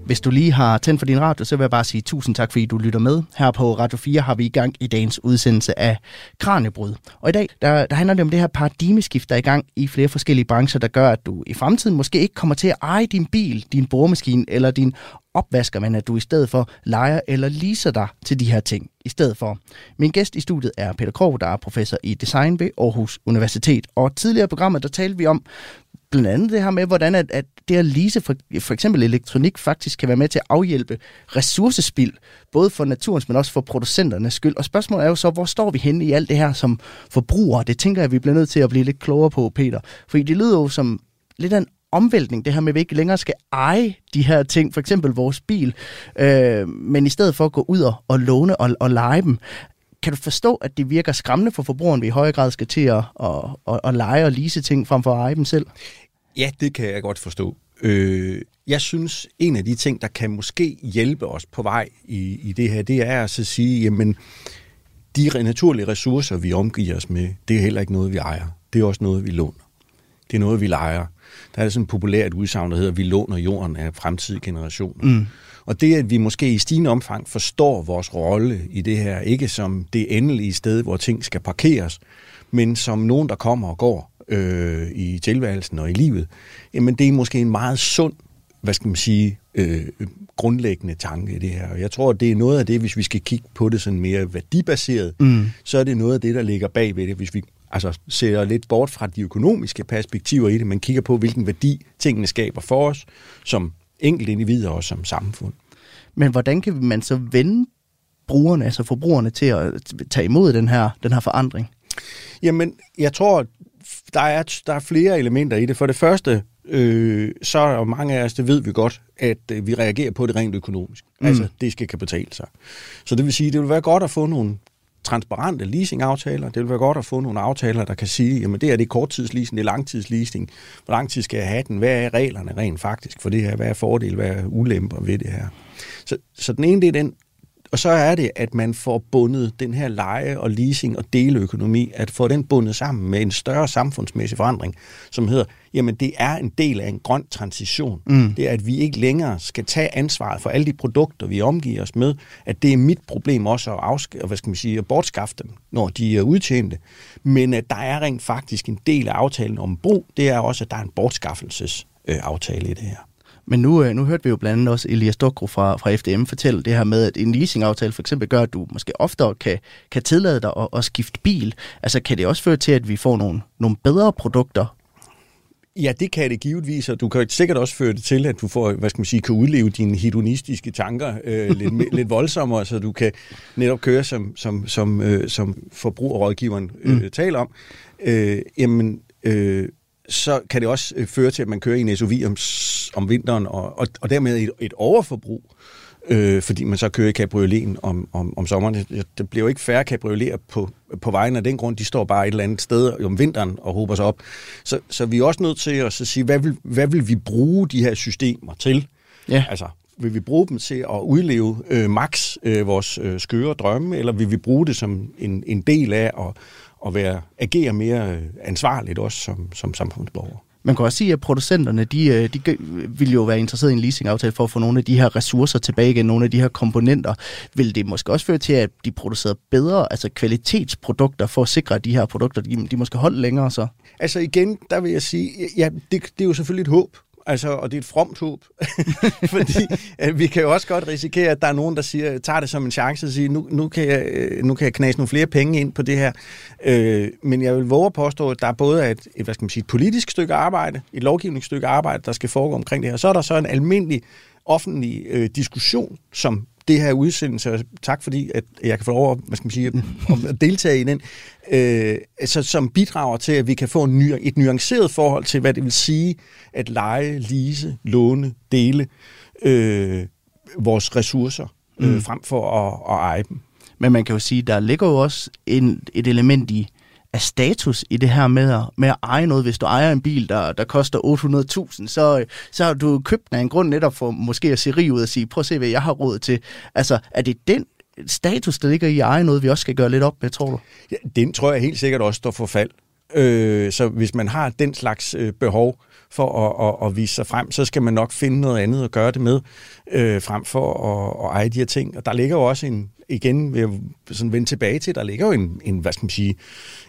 Hvis du lige har tændt for din radio, så vil jeg bare sige tusind tak, fordi du lytter med. Her på Radio 4 har vi i gang i dagens udsendelse af Kranjebrud. Og i dag, der, der handler det om det her paradigmeskift, der er i gang i flere forskellige brancher, der gør, at du i fremtiden måske ikke kommer til at eje din bil, din boremaskine eller din opvasker, men at du i stedet for leger eller leaser dig til de her ting i stedet for. Min gæst i studiet er Peter Krog, der er professor i design ved Aarhus Universitet. Og tidligere i programmet, der talte vi om, blandt andet det her med, hvordan at, at det at lease for, for eksempel elektronik faktisk kan være med til at afhjælpe ressourcespild, både for naturens, men også for producenternes skyld. Og spørgsmålet er jo så, hvor står vi henne i alt det her som forbrugere? Det tænker jeg, vi bliver nødt til at blive lidt klogere på, Peter. Fordi det lyder jo som lidt af en omvæltning, det her med, at vi ikke længere skal eje de her ting, for eksempel vores bil, øh, men i stedet for at gå ud og, og låne og, og lege dem. Kan du forstå, at det virker skræmmende for forbrugeren, vi i højere grad skal til at, at, at, at lege og lease ting frem for at eje dem selv? Ja, det kan jeg godt forstå. Øh, jeg synes, en af de ting, der kan måske hjælpe os på vej i, i det her, det er at så sige, jamen, de naturlige ressourcer, vi omgiver os med, det er heller ikke noget, vi ejer. Det er også noget, vi låner. Det er noget, vi leger. Der er sådan et populært udsagn, der hedder, at vi låner jorden af fremtidige generationer. Mm. Og det, at vi måske i stigende omfang forstår vores rolle i det her, ikke som det endelige sted, hvor ting skal parkeres, men som nogen, der kommer og går øh, i tilværelsen og i livet, jamen det er måske en meget sund, hvad skal man sige, øh, grundlæggende tanke i det her. Og jeg tror, det er noget af det, hvis vi skal kigge på det sådan mere værdibaseret, mm. så er det noget af det, der ligger bag ved det, hvis vi altså ser lidt bort fra de økonomiske perspektiver i det, men kigger på, hvilken værdi tingene skaber for os, som enkelte individer og som samfund. Men hvordan kan man så vende brugerne, altså forbrugerne, til at tage imod den her, den her forandring? Jamen, jeg tror, der er, der er flere elementer i det. For det første, øh, så er mange af os, det ved vi godt, at øh, vi reagerer på det rent økonomisk. Mm. Altså, det skal kan betale sig. Så det vil sige, det vil være godt at få nogle transparente leasingaftaler. Det vil være godt at få nogle aftaler, der kan sige, jamen det er det korttidsleasing, det er langtidsleasing. Hvor lang tid skal jeg have den? Hvad er reglerne rent faktisk for det her? Hvad er fordel, hvad er ulemper ved det her? Så, så den ene, det er den og så er det, at man får bundet den her leje og leasing og deleøkonomi, at få den bundet sammen med en større samfundsmæssig forandring, som hedder, jamen det er en del af en grøn transition. Mm. Det er, at vi ikke længere skal tage ansvaret for alle de produkter, vi omgiver os med, at det er mit problem også at, afsk- hvad skal man sige, at bortskaffe dem, når de er udtjente. Men at der er rent faktisk en del af aftalen om brug, det er også, at der er en bortskaffelsesaftale i det her. Men nu, øh, nu hørte vi jo blandt andet også Elias Dokro fra, fra FDM fortælle det her med, at en leasingaftale for eksempel gør, at du måske oftere kan, kan tillade dig at, at skifte bil. Altså kan det også føre til, at vi får nogle, nogle bedre produkter Ja, det kan det givetvis, og du kan sikkert også føre det til, at du får, hvad skal man sige, kan udleve dine hedonistiske tanker øh, lidt, lidt voldsommere, så du kan netop køre, som, som, som, øh, som forbrugerrådgiveren øh, mm. taler om. Øh, jamen, øh, så kan det også øh, føre til, at man kører i en SUV om, om vinteren, og, og, og dermed et, et overforbrug, øh, fordi man så kører i cabrioleten om, om, om sommeren. Det, bliver jo ikke færre cabrioleter på, på vejen af den grund. De står bare et eller andet sted om vinteren og håber sig op. Så, så vi er også nødt til at så sige, hvad vil, hvad vil vi bruge de her systemer til? Ja. Altså, vil vi bruge dem til at udleve øh, max øh, vores øh, skøre drømme, eller vil vi bruge det som en, en del af at, at være, agere mere øh, ansvarligt også som, som samfundsborger. Man kan også sige, at producenterne de, øh, de vil jo være interesseret i en leasingaftale for at få nogle af de her ressourcer tilbage igen, nogle af de her komponenter. Vil det måske også føre til, at de producerer bedre, altså kvalitetsprodukter, for at sikre, at de her produkter, de, de måske holder længere så? Altså igen, der vil jeg sige, ja, det, det er jo selvfølgelig et håb. Altså, og det er et fromt håb, fordi øh, vi kan jo også godt risikere, at der er nogen, der siger, tager det som en chance og siger, nu, nu, kan jeg, øh, nu kan jeg knase nogle flere penge ind på det her. Øh, men jeg vil våge at påstå, at der er både et, et, hvad skal man sige, et politisk stykke arbejde, et lovgivningsstykke arbejde, der skal foregå omkring det her. Så er der så en almindelig offentlig øh, diskussion, som det her udsendelse, og tak fordi, at jeg kan få lov at, hvad skal man sige, at deltage i den, øh, altså, som bidrager til, at vi kan få en ny, et nuanceret forhold til, hvad det vil sige at lege, lise, låne, dele øh, vores ressourcer, øh, mm. frem for at, at eje dem. Men man kan jo sige, der ligger jo også en, et element i, af status i det her med at, med at eje noget. Hvis du ejer en bil, der, der koster 800.000, så, så har du købt den af en grund netop for måske at se rig ud og sige, prøv at se, hvad jeg har råd til. Altså, er det den status, der ligger i at eje noget, vi også skal gøre lidt op med, tror du? Ja, den tror jeg helt sikkert også står for fald. Øh, så hvis man har den slags øh, behov for at, at, at vise sig frem, så skal man nok finde noget andet at gøre det med, øh, frem for at, at eje de her ting. Og der ligger jo også en, igen vil jeg sådan vende tilbage til, der ligger jo en, en hvad skal man sige,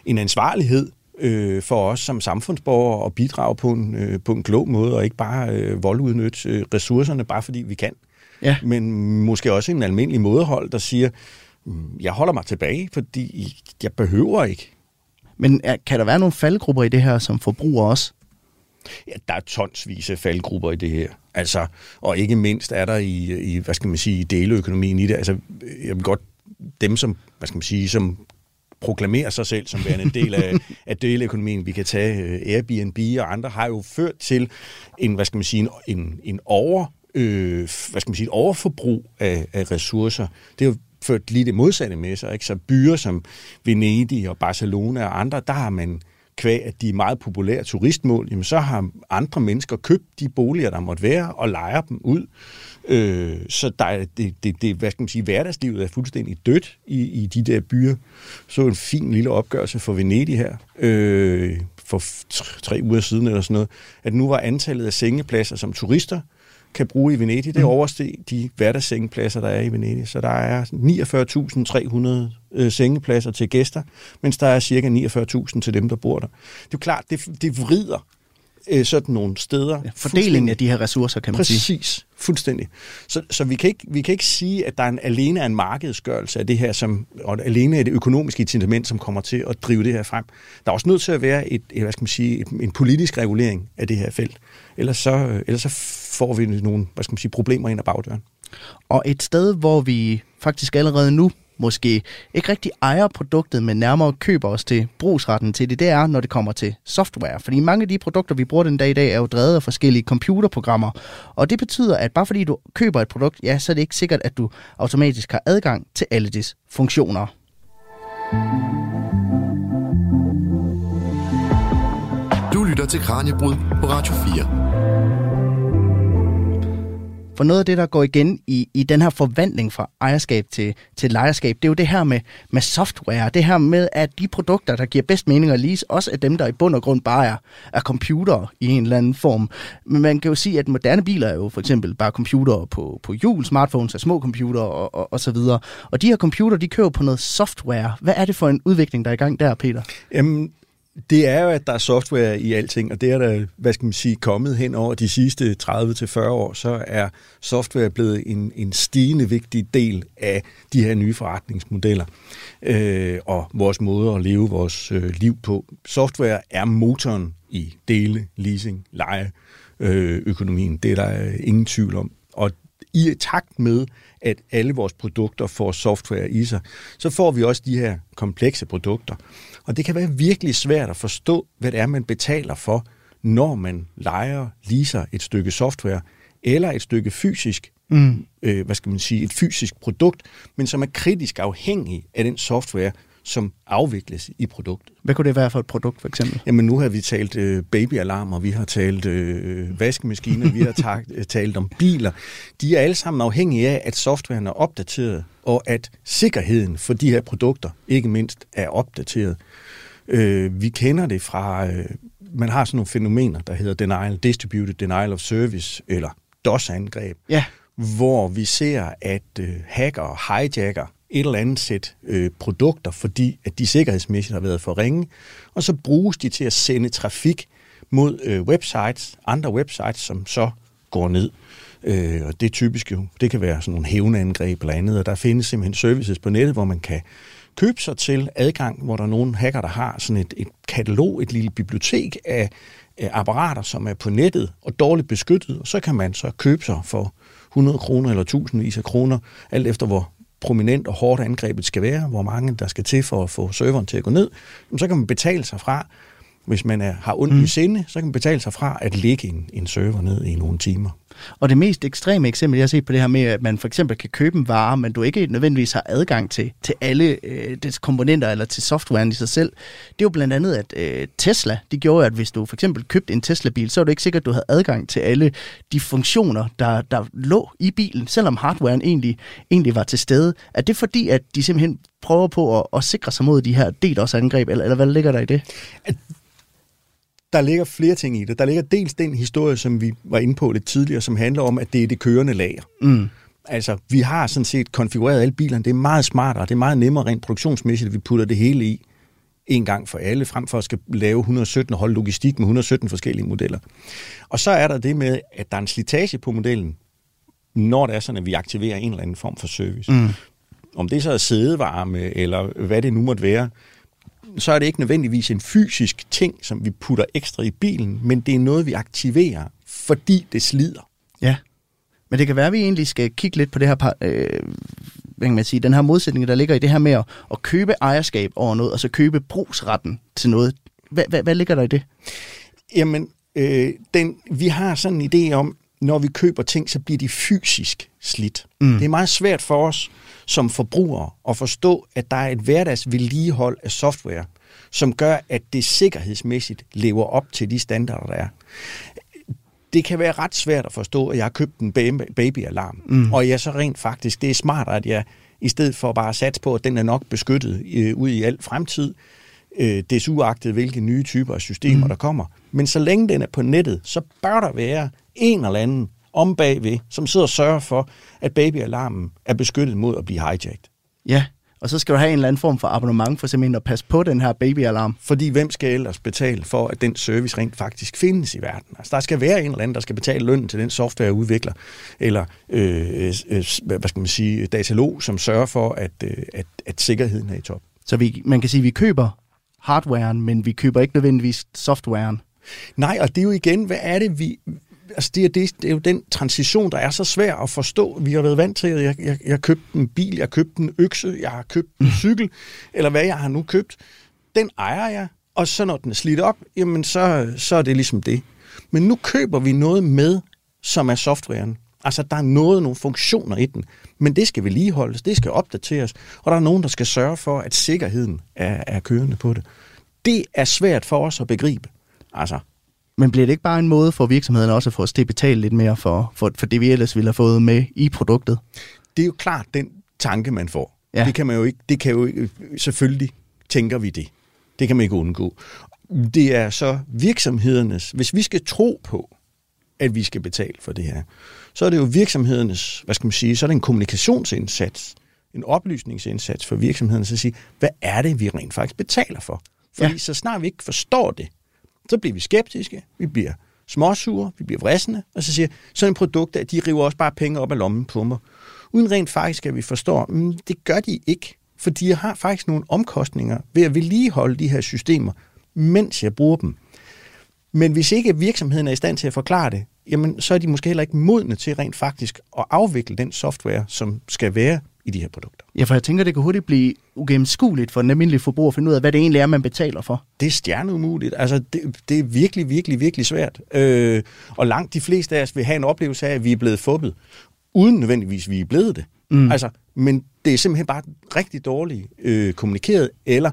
en ansvarlighed øh, for os som samfundsborgere at bidrage på en, øh, på en klog måde, og ikke bare øh, voldudnytte øh, ressourcerne, bare fordi vi kan. Ja. Men måske også en almindelig mådehold, der siger, mm, jeg holder mig tilbage, fordi jeg behøver ikke. Men kan der være nogle faldgrupper i det her som forbruger også? Ja, der er tonsvis af faldgrupper i det her. Altså, og ikke mindst er der i, i hvad skal man sige, deleøkonomien i det. Altså, jeg vil godt, dem som, hvad skal man sige, som proklamerer sig selv som værende en del af, af deleøkonomien. Vi kan tage øh, Airbnb og andre, har jo ført til en, hvad skal man sige, en, en over, øh, hvad skal man sige, et overforbrug af, af ressourcer. Det har jo ført lige det modsatte med sig. Ikke? Så byer som Venedig og Barcelona og andre, der har man kvæg, at de er meget populære turistmål, jamen så har andre mennesker købt de boliger, der måtte være, og lejer dem ud. Øh, så der er, det, det, det, hvad skal man sige, hverdagslivet er fuldstændig dødt i, i de der byer. Så en fin lille opgørelse for Venedig her, øh, for tre uger siden eller sådan noget, at nu var antallet af sengepladser som turister kan bruge i Venedig, det mm. oversteg de hverdagssengepladser, der er i Venedig. Så der er 49.300 øh, sengepladser til gæster, mens der er cirka 49.000 til dem, der bor der. Det er jo klart, det, det vrider øh, sådan nogle steder. Ja, fordelingen af de her ressourcer, kan man Præcis, sige. Præcis, fuldstændig. Så, så vi, kan ikke, vi kan ikke sige, at der er en, alene er en markedsgørelse af det her, som, og alene er det økonomiske incitament, som kommer til at drive det her frem. Der er også nødt til at være et, hvad skal man sige, en politisk regulering af det her felt. Ellers så, ellers så får vi nogle hvad skal man sige, problemer ind ad bagdøren. Og et sted, hvor vi faktisk allerede nu måske ikke rigtig ejer produktet, men nærmere køber os til brugsretten til det, det er, når det kommer til software. Fordi mange af de produkter, vi bruger den dag i dag, er jo drevet af forskellige computerprogrammer. Og det betyder, at bare fordi du køber et produkt, ja, så er det ikke sikkert, at du automatisk har adgang til alle dets funktioner. Du lytter til Kranjebrud på Radio 4. For noget af det, der går igen i, i den her forvandling fra ejerskab til, til lejerskab, det er jo det her med, med software. Det her med, at de produkter, der giver bedst mening at lease, også er dem, der i bund og grund bare er, er computer i en eller anden form. Men man kan jo sige, at moderne biler er jo for eksempel bare computer på, på hjul, smartphones er små computer og, og, og så videre. Og de her computer, de kører på noget software. Hvad er det for en udvikling, der er i gang der, Peter? Jamen, det er jo, at der er software i alting, og det er der, hvad skal man sige, kommet hen over de sidste 30-40 år, så er software blevet en, en stigende vigtig del af de her nye forretningsmodeller øh, og vores måde at leve vores øh, liv på. Software er motoren i dele, leasing, leje, øh, økonomien. Det er der øh, ingen tvivl om. Og i takt med, at alle vores produkter får software i sig, så får vi også de her komplekse produkter. Og det kan være virkelig svært at forstå, hvad det er, man betaler for, når man leger, leaser et stykke software, eller et stykke fysisk, mm. øh, hvad skal man sige, et fysisk produkt, men som er kritisk afhængig af den software, som afvikles i produktet. Hvad kunne det være for et produkt, for eksempel? Jamen, nu har vi talt øh, babyalarmer, vi har talt øh, vaskemaskiner, vi har talt, øh, talt om biler. De er alle sammen afhængige af, at softwaren er opdateret, og at sikkerheden for de her produkter, ikke mindst, er opdateret. Øh, vi kender det fra, øh, man har sådan nogle fænomener, der hedder denial, distributed denial of service, eller DOS-angreb, ja. hvor vi ser, at øh, hacker hijacker et eller andet sæt øh, produkter, fordi at de sikkerhedsmæssigt har været for ringe, og så bruges de til at sende trafik mod øh, websites, andre websites, som så går ned. Øh, og det er typisk jo, det kan være sådan nogle hævneangreb eller andet, og der findes simpelthen services på nettet, hvor man kan købe sig til adgang, hvor der er nogle hacker, der har sådan et, et katalog, et lille bibliotek af, af apparater, som er på nettet og dårligt beskyttet, og så kan man så købe sig for 100 kroner eller tusindvis af kroner, alt efter hvor prominent og hårdt angrebet skal være, hvor mange der skal til for at få serveren til at gå ned, så kan man betale sig fra, hvis man er, har ondt mm. i sinde, så kan man betale sig fra at lægge en, en server ned i nogle timer. Og det mest ekstreme eksempel, jeg har set på det her med, at man for eksempel kan købe en vare, men du ikke nødvendigvis har adgang til, til alle øh, dets komponenter eller til softwaren i sig selv, det er jo blandt andet, at øh, Tesla, de gjorde, at hvis du for eksempel købte en Tesla-bil, så er du ikke sikkert, at du havde adgang til alle de funktioner, der, der lå i bilen, selvom hardwaren egentlig, egentlig var til stede. Er det fordi, at de simpelthen prøver på at, at sikre sig mod de her DDoS-angreb, eller, eller hvad ligger der i det? Der ligger flere ting i det. Der ligger dels den historie, som vi var inde på lidt tidligere, som handler om, at det er det kørende lager. Mm. Altså, vi har sådan set konfigureret alle bilerne. Det er meget smartere, det er meget nemmere rent produktionsmæssigt, at vi putter det hele i en gang for alle, frem for at skal lave 117 og holde logistik med 117 forskellige modeller. Og så er der det med, at der er en slitage på modellen, når det er sådan, at vi aktiverer en eller anden form for service. Mm. Om det så er sædevarme, eller hvad det nu måtte være, så er det ikke nødvendigvis en fysisk ting, som vi putter ekstra i bilen, men det er noget, vi aktiverer, fordi det slider. Ja. Men det kan være, at vi egentlig skal kigge lidt på det her, par, øh, hvad kan man sige, den her modsætning, der ligger i det her med at, at købe ejerskab over noget, og så købe brugsretten til noget. Hvad, hvad, hvad ligger der i det? Jamen, øh, den, vi har sådan en idé om, når vi køber ting, så bliver de fysisk slidt. Mm. Det er meget svært for os som forbrugere at forstå, at der er et hverdagsvedligehold af software, som gør, at det sikkerhedsmæssigt lever op til de standarder, der er. Det kan være ret svært at forstå, at jeg har købt en babyalarm, mm. og jeg så rent faktisk, det er smart, at jeg i stedet for bare at satse på, at den er nok beskyttet øh, ud i al fremtid, øh, desuagtet hvilke nye typer af systemer, mm. der kommer. Men så længe den er på nettet, så bør der være en eller anden om bagved, som sidder og sørger for, at babyalarmen er beskyttet mod at blive hijacked. Ja, og så skal du have en eller anden form for abonnement for simpelthen at passe på den her babyalarm. Fordi hvem skal ellers betale for, at den service rent faktisk findes i verden? Altså, der skal være en eller anden, der skal betale lønnen til den softwareudvikler, eller øh, øh, hvad skal man sige, datalog, som sørger for, at, øh, at, at sikkerheden er i top. Så vi, man kan sige, at vi køber hardwaren, men vi køber ikke nødvendigvis softwaren. Nej, og det er jo igen, hvad er det, vi... Altså det, er, det, det er jo den transition, der er så svær at forstå. Vi har været vant til, at jeg, jeg, jeg har købt en bil, jeg har købt en økse, jeg har købt en cykel, eller hvad jeg har nu købt. Den ejer jeg, og så når den er slidt op, jamen så, så er det ligesom det. Men nu køber vi noget med, som er softwaren. Altså, der er noget, nogle funktioner i den, men det skal vedligeholdes, det skal opdateres, og der er nogen, der skal sørge for, at sikkerheden er, er kørende på det. Det er svært for os at begribe. Altså, men bliver det ikke bare en måde for virksomhederne også at få os til at betale lidt mere for, for, for det, vi ellers ville have fået med i produktet? Det er jo klart den tanke, man får. Ja. Det kan man jo ikke, det kan jo ikke, selvfølgelig tænker vi det. Det kan man ikke undgå. Det er så virksomhedernes, hvis vi skal tro på, at vi skal betale for det her, så er det jo virksomhedernes, hvad skal man sige, så er det en kommunikationsindsats, en oplysningsindsats for virksomhederne, at sige, hvad er det, vi rent faktisk betaler for? Fordi ja. så snart vi ikke forstår det, så bliver vi skeptiske, vi bliver småsure, vi bliver vrissende, og så siger sådan en produkt, at de river også bare penge op af lommen på mig. Uden rent faktisk, at vi forstår, men det gør de ikke, for de har faktisk nogle omkostninger ved at vedligeholde de her systemer, mens jeg bruger dem. Men hvis ikke virksomheden er i stand til at forklare det, jamen så er de måske heller ikke modne til rent faktisk at afvikle den software, som skal være i de her produkter. Ja, for jeg tænker, det kan hurtigt blive ugennemskueligt for den almindelige forbruger at finde ud af, hvad det egentlig er, man betaler for. Det er stjerneumuligt. Altså, det, det er virkelig, virkelig, virkelig svært. Øh, og langt de fleste af os vil have en oplevelse af, at vi er blevet fubbet, uden nødvendigvis, vi er blevet det. Mm. Altså, men det er simpelthen bare rigtig dårligt øh, kommunikeret, eller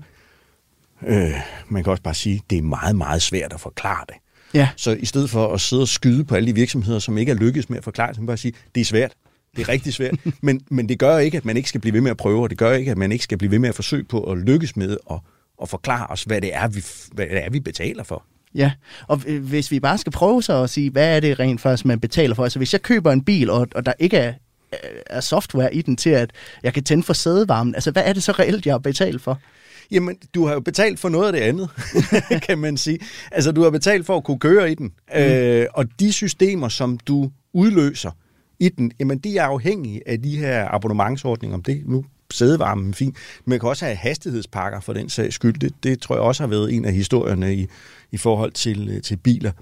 øh, man kan også bare sige, det er meget, meget svært at forklare det. Ja. Så i stedet for at sidde og skyde på alle de virksomheder, som ikke er lykkedes med at forklare, så kan man bare sige, det er svært. Det er rigtig svært. men, men det gør ikke, at man ikke skal blive ved med at prøve, og det gør ikke, at man ikke skal blive ved med at forsøge på at lykkes med at, at forklare os, hvad det, er, vi, hvad det er, vi betaler for. Ja, og hvis vi bare skal prøve så at sige, hvad er det rent faktisk, man betaler for? Altså hvis jeg køber en bil, og, og der ikke er, er software i den til, at jeg kan tænde for sædevarmen, altså hvad er det så reelt, jeg har betalt for? Jamen, du har jo betalt for noget af det andet, kan man sige. Altså, du har betalt for at kunne køre i den. Mm. Øh, og de systemer, som du udløser i den, jamen, de er afhængige af de her abonnementsordninger. Om det nu sædevarmen fint. Men man kan også have hastighedspakker for den sags skyld. Det, det tror jeg også har været en af historierne i, i forhold til, øh, til biler.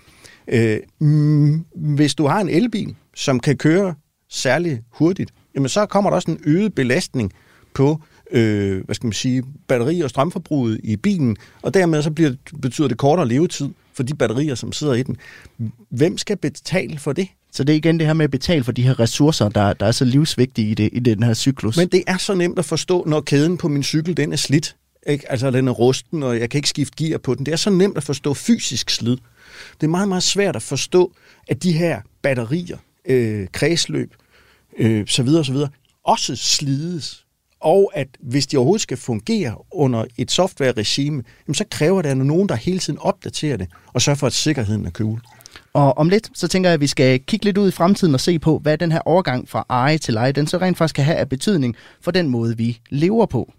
Øh, mm, hvis du har en elbil, som kan køre særlig hurtigt, jamen så kommer der også en øget belastning på øh, hvad skal man sige, batteri- og strømforbruget i bilen, og dermed så bliver, betyder det kortere levetid for de batterier, som sidder i den. Hvem skal betale for det? Så det er igen det her med at betale for de her ressourcer, der, der er så livsvigtige i, det, i den her cyklus. Men det er så nemt at forstå, når kæden på min cykel den er slidt. Ikke? Altså den er rusten, og jeg kan ikke skifte gear på den. Det er så nemt at forstå fysisk slid. Det er meget, meget svært at forstå, at de her batterier, øh, kredsløb, øh, så videre, så videre, også slides og at hvis de overhovedet skal fungere under et software-regime, jamen så kræver det, at nogen, der hele tiden opdaterer det, og sørger for, at sikkerheden er cool. Og om lidt, så tænker jeg, at vi skal kigge lidt ud i fremtiden og se på, hvad den her overgang fra eje til leje, den så rent faktisk kan have af betydning for den måde, vi lever på.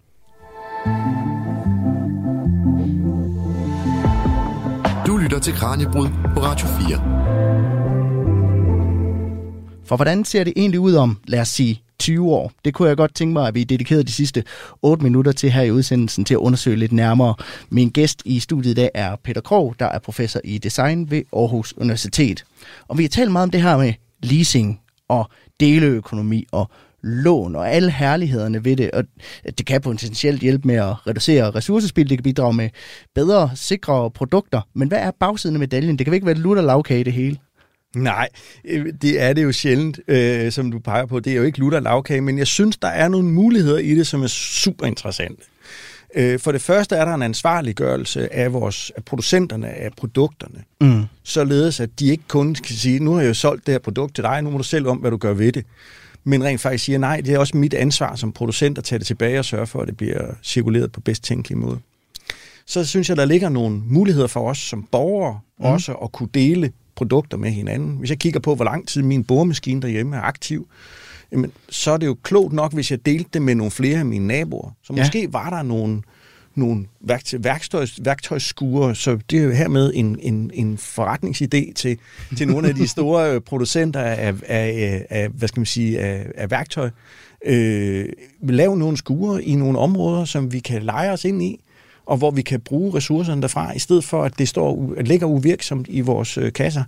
Du lytter til Kranjebrud på Radio 4. For hvordan ser det egentlig ud om, lad os sige, 20 år? Det kunne jeg godt tænke mig, at vi dedikerede de sidste 8 minutter til her i udsendelsen til at undersøge lidt nærmere. Min gæst i studiet i dag er Peter Krog, der er professor i design ved Aarhus Universitet. Og vi har talt meget om det her med leasing og deleøkonomi og lån og alle herlighederne ved det, og det kan potentielt hjælpe med at reducere ressourcespil, det kan bidrage med bedre, sikre produkter, men hvad er bagsiden af medaljen? Det kan ikke være lutter lavkage det hele. Nej, øh, det er det jo sjældent, øh, som du peger på. Det er jo ikke lutter lavkage, men jeg synes, der er nogle muligheder i det, som er super interessante. Øh, for det første er der en ansvarliggørelse af, vores, af producenterne af produkterne, mm. således at de ikke kun kan sige, nu har jeg jo solgt det her produkt til dig, nu må du selv om, hvad du gør ved det. Men rent faktisk siger, nej, det er også mit ansvar som producent at tage det tilbage og sørge for, at det bliver cirkuleret på bedst tænkelig måde. Så synes jeg, der ligger nogle muligheder for os som borgere mm. også at kunne dele produkter med hinanden. Hvis jeg kigger på, hvor lang tid min boremaskine derhjemme er aktiv, jamen, så er det jo klogt nok, hvis jeg delte det med nogle flere af mine naboer. Så ja. måske var der nogle, nogle værktøj, værktøjs, værktøjsskure, så det er jo hermed en, en, en forretningsidé til, til nogle af de store øh, producenter af, af, af, hvad skal man sige, af, af værktøj. Øh, lave nogle skure i nogle områder, som vi kan lege os ind i, og hvor vi kan bruge ressourcerne derfra, i stedet for, at det står, at ligger uvirksomt i vores øh, kasser.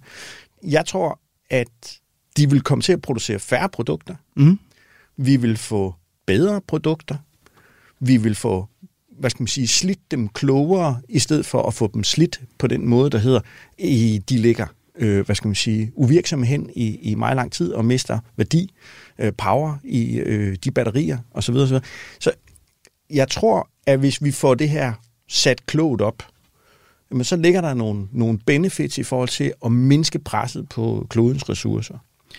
Jeg tror, at de vil komme til at producere færre produkter. Mm. Vi vil få bedre produkter. Vi vil få hvad skal man sige, slidt dem klogere, i stedet for at få dem slidt på den måde, der hedder, i, de ligger øh, hvad skal man sige, uvirksomme hen i, i meget lang tid og mister værdi, øh, power i øh, de batterier osv. osv. Så jeg tror, at hvis vi får det her sat klogt op, men så ligger der nogle, nogle benefits i forhold til at mindske presset på klodens ressourcer.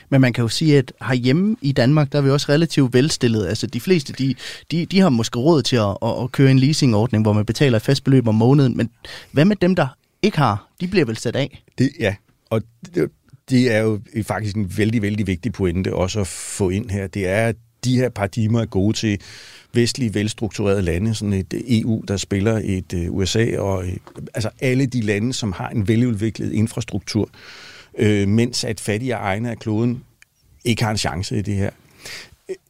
Men man kan jo sige, at herhjemme i Danmark, der er vi også relativt velstillet. Altså de fleste, de, de, de har måske råd til at, at, at køre en leasingordning, hvor man betaler et fast beløb om måneden. Men hvad med dem, der ikke har? De bliver vel sat af? Det, ja, og det, det er jo faktisk en vældig, vældig vigtig pointe også at få ind her. Det er, at de her paradigmer er gode til vestlige, velstrukturerede lande, sådan et EU, der spiller et øh, USA, og øh, altså alle de lande, som har en veludviklet infrastruktur, øh, mens at fattige egne af kloden ikke har en chance i det her.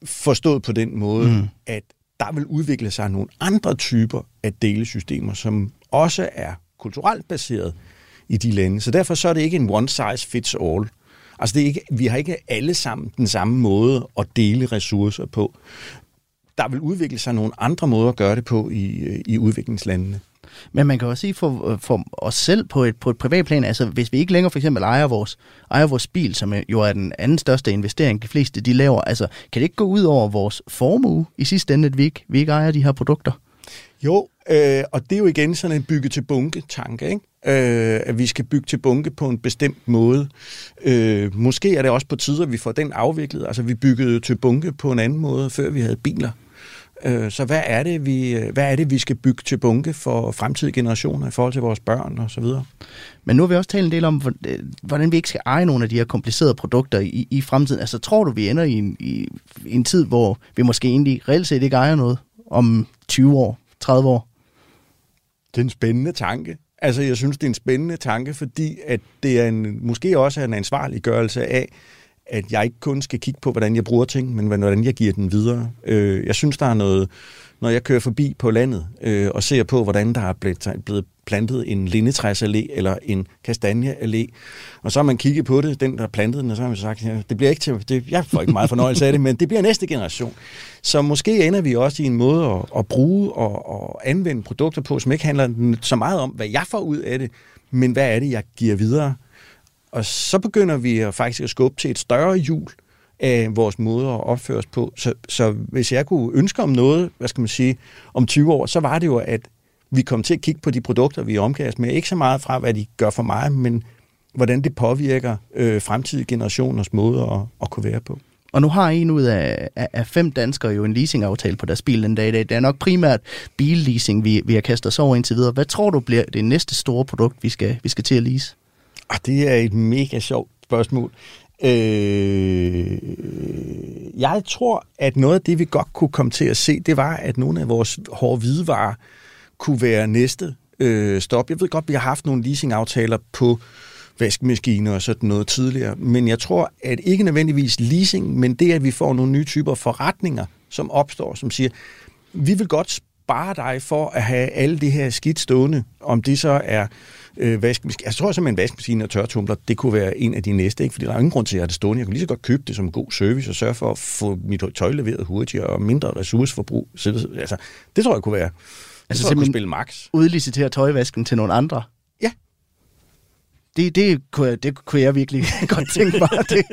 Forstået på den måde, mm. at der vil udvikle sig nogle andre typer af delesystemer, som også er kulturelt baseret i de lande. Så derfor så er det ikke en one size fits all. Altså det er ikke, vi har ikke alle sammen den samme måde at dele ressourcer på. Der vil udvikle sig nogle andre måder at gøre det på i, i udviklingslandene. Men man kan også sige for, for os selv på et, på et privat plan, altså hvis vi ikke længere for eksempel ejer vores, ejer vores bil, som jo er den anden største investering, de fleste de laver, altså kan det ikke gå ud over vores formue i sidste ende, at vi ikke, vi ikke ejer de her produkter? Jo, øh, og det er jo igen sådan en bygge til bunke tanke, ikke? Øh, at vi skal bygge til bunke på en bestemt måde. Øh, måske er det også på tider, at vi får den afviklet. Altså vi byggede til bunke på en anden måde, før vi havde biler. Øh, så hvad er, det, vi, hvad er det, vi skal bygge til bunke for fremtidige generationer i forhold til vores børn og så videre? Men nu har vi også talt en del om, hvordan vi ikke skal eje nogle af de her komplicerede produkter i, i fremtiden. Altså tror du, vi ender i en, i, i en tid, hvor vi måske egentlig reelt set ikke ejer noget om 20 år, 30 år? Det er en spændende tanke. Altså, jeg synes, det er en spændende tanke, fordi at det er en, måske også er en ansvarliggørelse af, at jeg ikke kun skal kigge på, hvordan jeg bruger ting, men hvordan jeg giver den videre. Øh, jeg synes, der er noget, når jeg kører forbi på landet øh, og ser på, hvordan der er blevet, blevet plantet en lindetræsallé eller en kastanjeallé, og så har man kigget på det, den der plantede den, og så har man sagt, ja, det bliver ikke til, det, jeg får ikke meget fornøjelse af det, men det bliver næste generation. Så måske ender vi også i en måde at, at bruge og, og anvende produkter på, som ikke handler så meget om, hvad jeg får ud af det, men hvad er det, jeg giver videre og så begynder vi faktisk at skubbe til et større hjul af vores måde at opføre os på. Så, så hvis jeg kunne ønske om noget, hvad skal man sige, om 20 år, så var det jo, at vi kom til at kigge på de produkter, vi omgiver med. Ikke så meget fra, hvad de gør for mig, men hvordan det påvirker øh, fremtidige generationers måde at, at kunne være på. Og nu har en ud af, af, af fem danskere jo en leasingaftale på deres bil den dag i dag. Det er nok primært billeasing, vi, vi har kastet os over indtil videre. Hvad tror du bliver det næste store produkt, vi skal, vi skal til at lease? Ah, det er et mega sjovt spørgsmål. Øh, jeg tror, at noget af det, vi godt kunne komme til at se, det var, at nogle af vores hårde hvidevarer kunne være næste øh, stop. Jeg ved godt, vi har haft nogle leasingaftaler på vaskemaskiner og sådan noget tidligere, men jeg tror, at ikke nødvendigvis leasing, men det, at vi får nogle nye typer forretninger, som opstår, som siger, vi vil godt spare dig for at have alle det her skidt stående, om det så er øh, vaskemaskine. Jeg tror simpelthen, en vaskemaskine og tørretumbler, det kunne være en af de næste, ikke? fordi der er ingen grund til at have det stående. Jeg kunne lige så godt købe det som en god service og sørge for at få mit tøj leveret hurtigere og mindre ressourceforbrug. Altså, det tror jeg kunne være. Altså, det tror jeg kunne spille max. Udlicitere tøjvasken til nogle andre? Det, det, kunne jeg, det kunne jeg virkelig godt tænke mig. Det,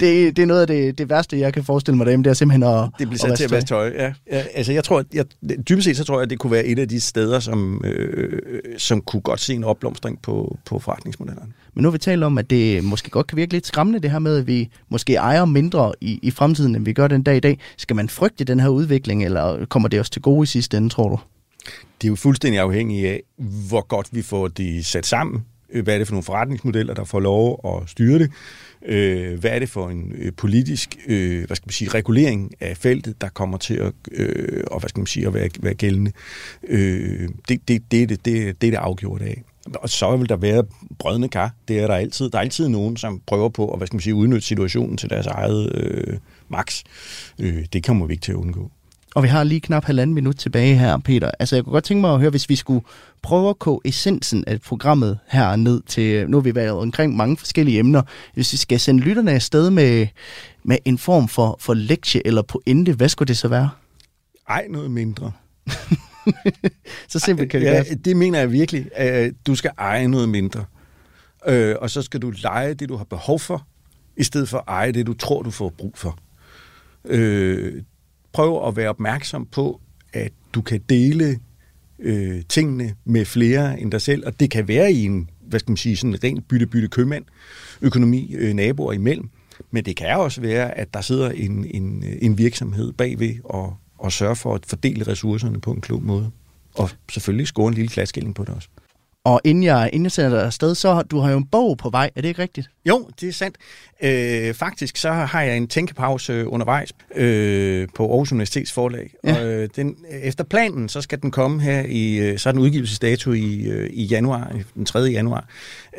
det, det er noget af det, det værste, jeg kan forestille mig derhjemme, det er simpelthen at Det bliver sat til at vaske tøj, ja. ja. Altså, jeg tror, jeg, dybest set så tror jeg, at det kunne være et af de steder, som, øh, som kunne godt se en opblomstring på, på forretningsmodellerne. Men nu har vi talt om, at det måske godt kan virke lidt skræmmende, det her med, at vi måske ejer mindre i, i fremtiden, end vi gør den dag i dag. Skal man frygte den her udvikling, eller kommer det os til gode i sidste ende, tror du? Det er jo fuldstændig afhængigt af, hvor godt vi får det sat sammen Øh, hvad er det for nogle forretningsmodeller, der får lov at styre det? Øh, hvad er det for en øh, politisk øh, hvad skal man sige, regulering af feltet, der kommer til at, øh, og hvad skal man sige, at være, være gældende? det, det, det, det, det, det er det afgjort af. Og så vil der være brødende kar. Det er der altid. Der er altid nogen, som prøver på at hvad skal man sige, udnytte situationen til deres eget øh, maks. Øh, det kommer vi ikke til at undgå. Og vi har lige knap halvanden minut tilbage her, Peter. Altså, jeg kunne godt tænke mig at høre, hvis vi skulle prøve at koge essensen af programmet her ned til, nu har vi været omkring mange forskellige emner. Hvis vi skal sende lytterne afsted med, med en form for, for lektie eller pointe, hvad skulle det så være? Ej, noget mindre. så simpelt kan det ja, være. Det mener jeg virkelig. Du skal eje noget mindre. Øh, og så skal du lege det, du har behov for, i stedet for at eje det, du tror, du får brug for. Øh, prøv at være opmærksom på, at du kan dele øh, tingene med flere end dig selv, og det kan være i en, hvad skal man sige, sådan en rent bytte-bytte købmand økonomi øh, naboer imellem, men det kan også være, at der sidder en, en, øh, en virksomhed bagved og, og sørger for at fordele ressourcerne på en klog måde. Og selvfølgelig score en lille klaskældning på det også. Og inden jeg, inden jeg sender dig afsted, så du har jo en bog på vej. Er det ikke rigtigt? Jo, det er sandt. Øh, faktisk så har jeg en tænkepause undervejs øh, på Aarhus Universitets forlag. Ja. Og, øh, den, efter planen, så skal den komme her i, øh, så er den udgivelsesdato i, øh, i januar, den 3. januar.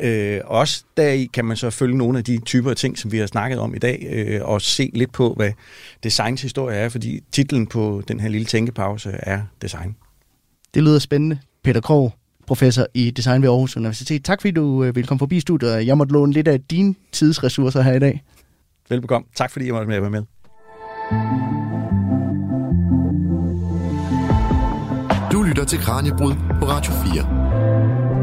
Øh, også deri kan man så følge nogle af de typer af ting, som vi har snakket om i dag, øh, og se lidt på, hvad designs historie er, fordi titlen på den her lille tænkepause er design. Det lyder spændende. Peter Krog, professor i design ved Aarhus Universitet. Tak fordi du øh, ville komme forbi studiet. Jeg måtte låne lidt af dine tidsressourcer her i dag. Velbekomme. Tak fordi jeg måtte være med. Du lytter til Kranjebrud på Radio 4.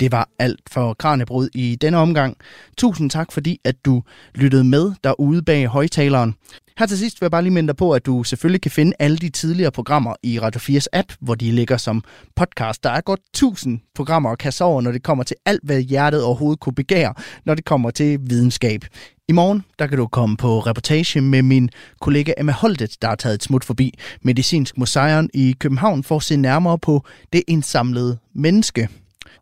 Det var alt for Kranjebrud i denne omgang. Tusind tak, fordi at du lyttede med derude bag højtaleren. Her til sidst vil jeg bare lige minde dig på, at du selvfølgelig kan finde alle de tidligere programmer i Radio 4's app, hvor de ligger som podcast. Der er godt 1000 programmer at kasse over, når det kommer til alt, hvad hjertet overhovedet kunne begære, når det kommer til videnskab. I morgen der kan du komme på reportage med min kollega Emma Holdet, der har taget et smut forbi Medicinsk Museum i København for at se nærmere på det indsamlede menneske.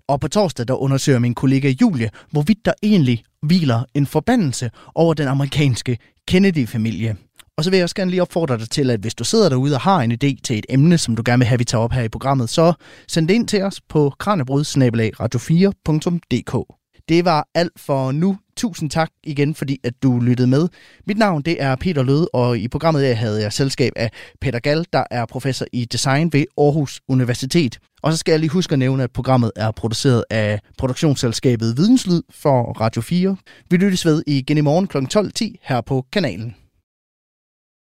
Og på torsdag der undersøger min kollega Julie, hvorvidt der egentlig hviler en forbandelse over den amerikanske Kennedy-familie. Og så vil jeg også gerne lige opfordre dig til, at hvis du sidder derude og har en idé til et emne, som du gerne vil have, vi tager op her i programmet, så send det ind til os på kranjebrud-radio4.dk. Det var alt for nu. Tusind tak igen, fordi at du lyttede med. Mit navn det er Peter Løde, og i programmet der havde jeg selskab af Peter Gall, der er professor i design ved Aarhus Universitet. Og så skal jeg lige huske at nævne, at programmet er produceret af produktionsselskabet Videnslyd for Radio 4. Vi lyttes ved igen i morgen kl. 12.10 her på kanalen.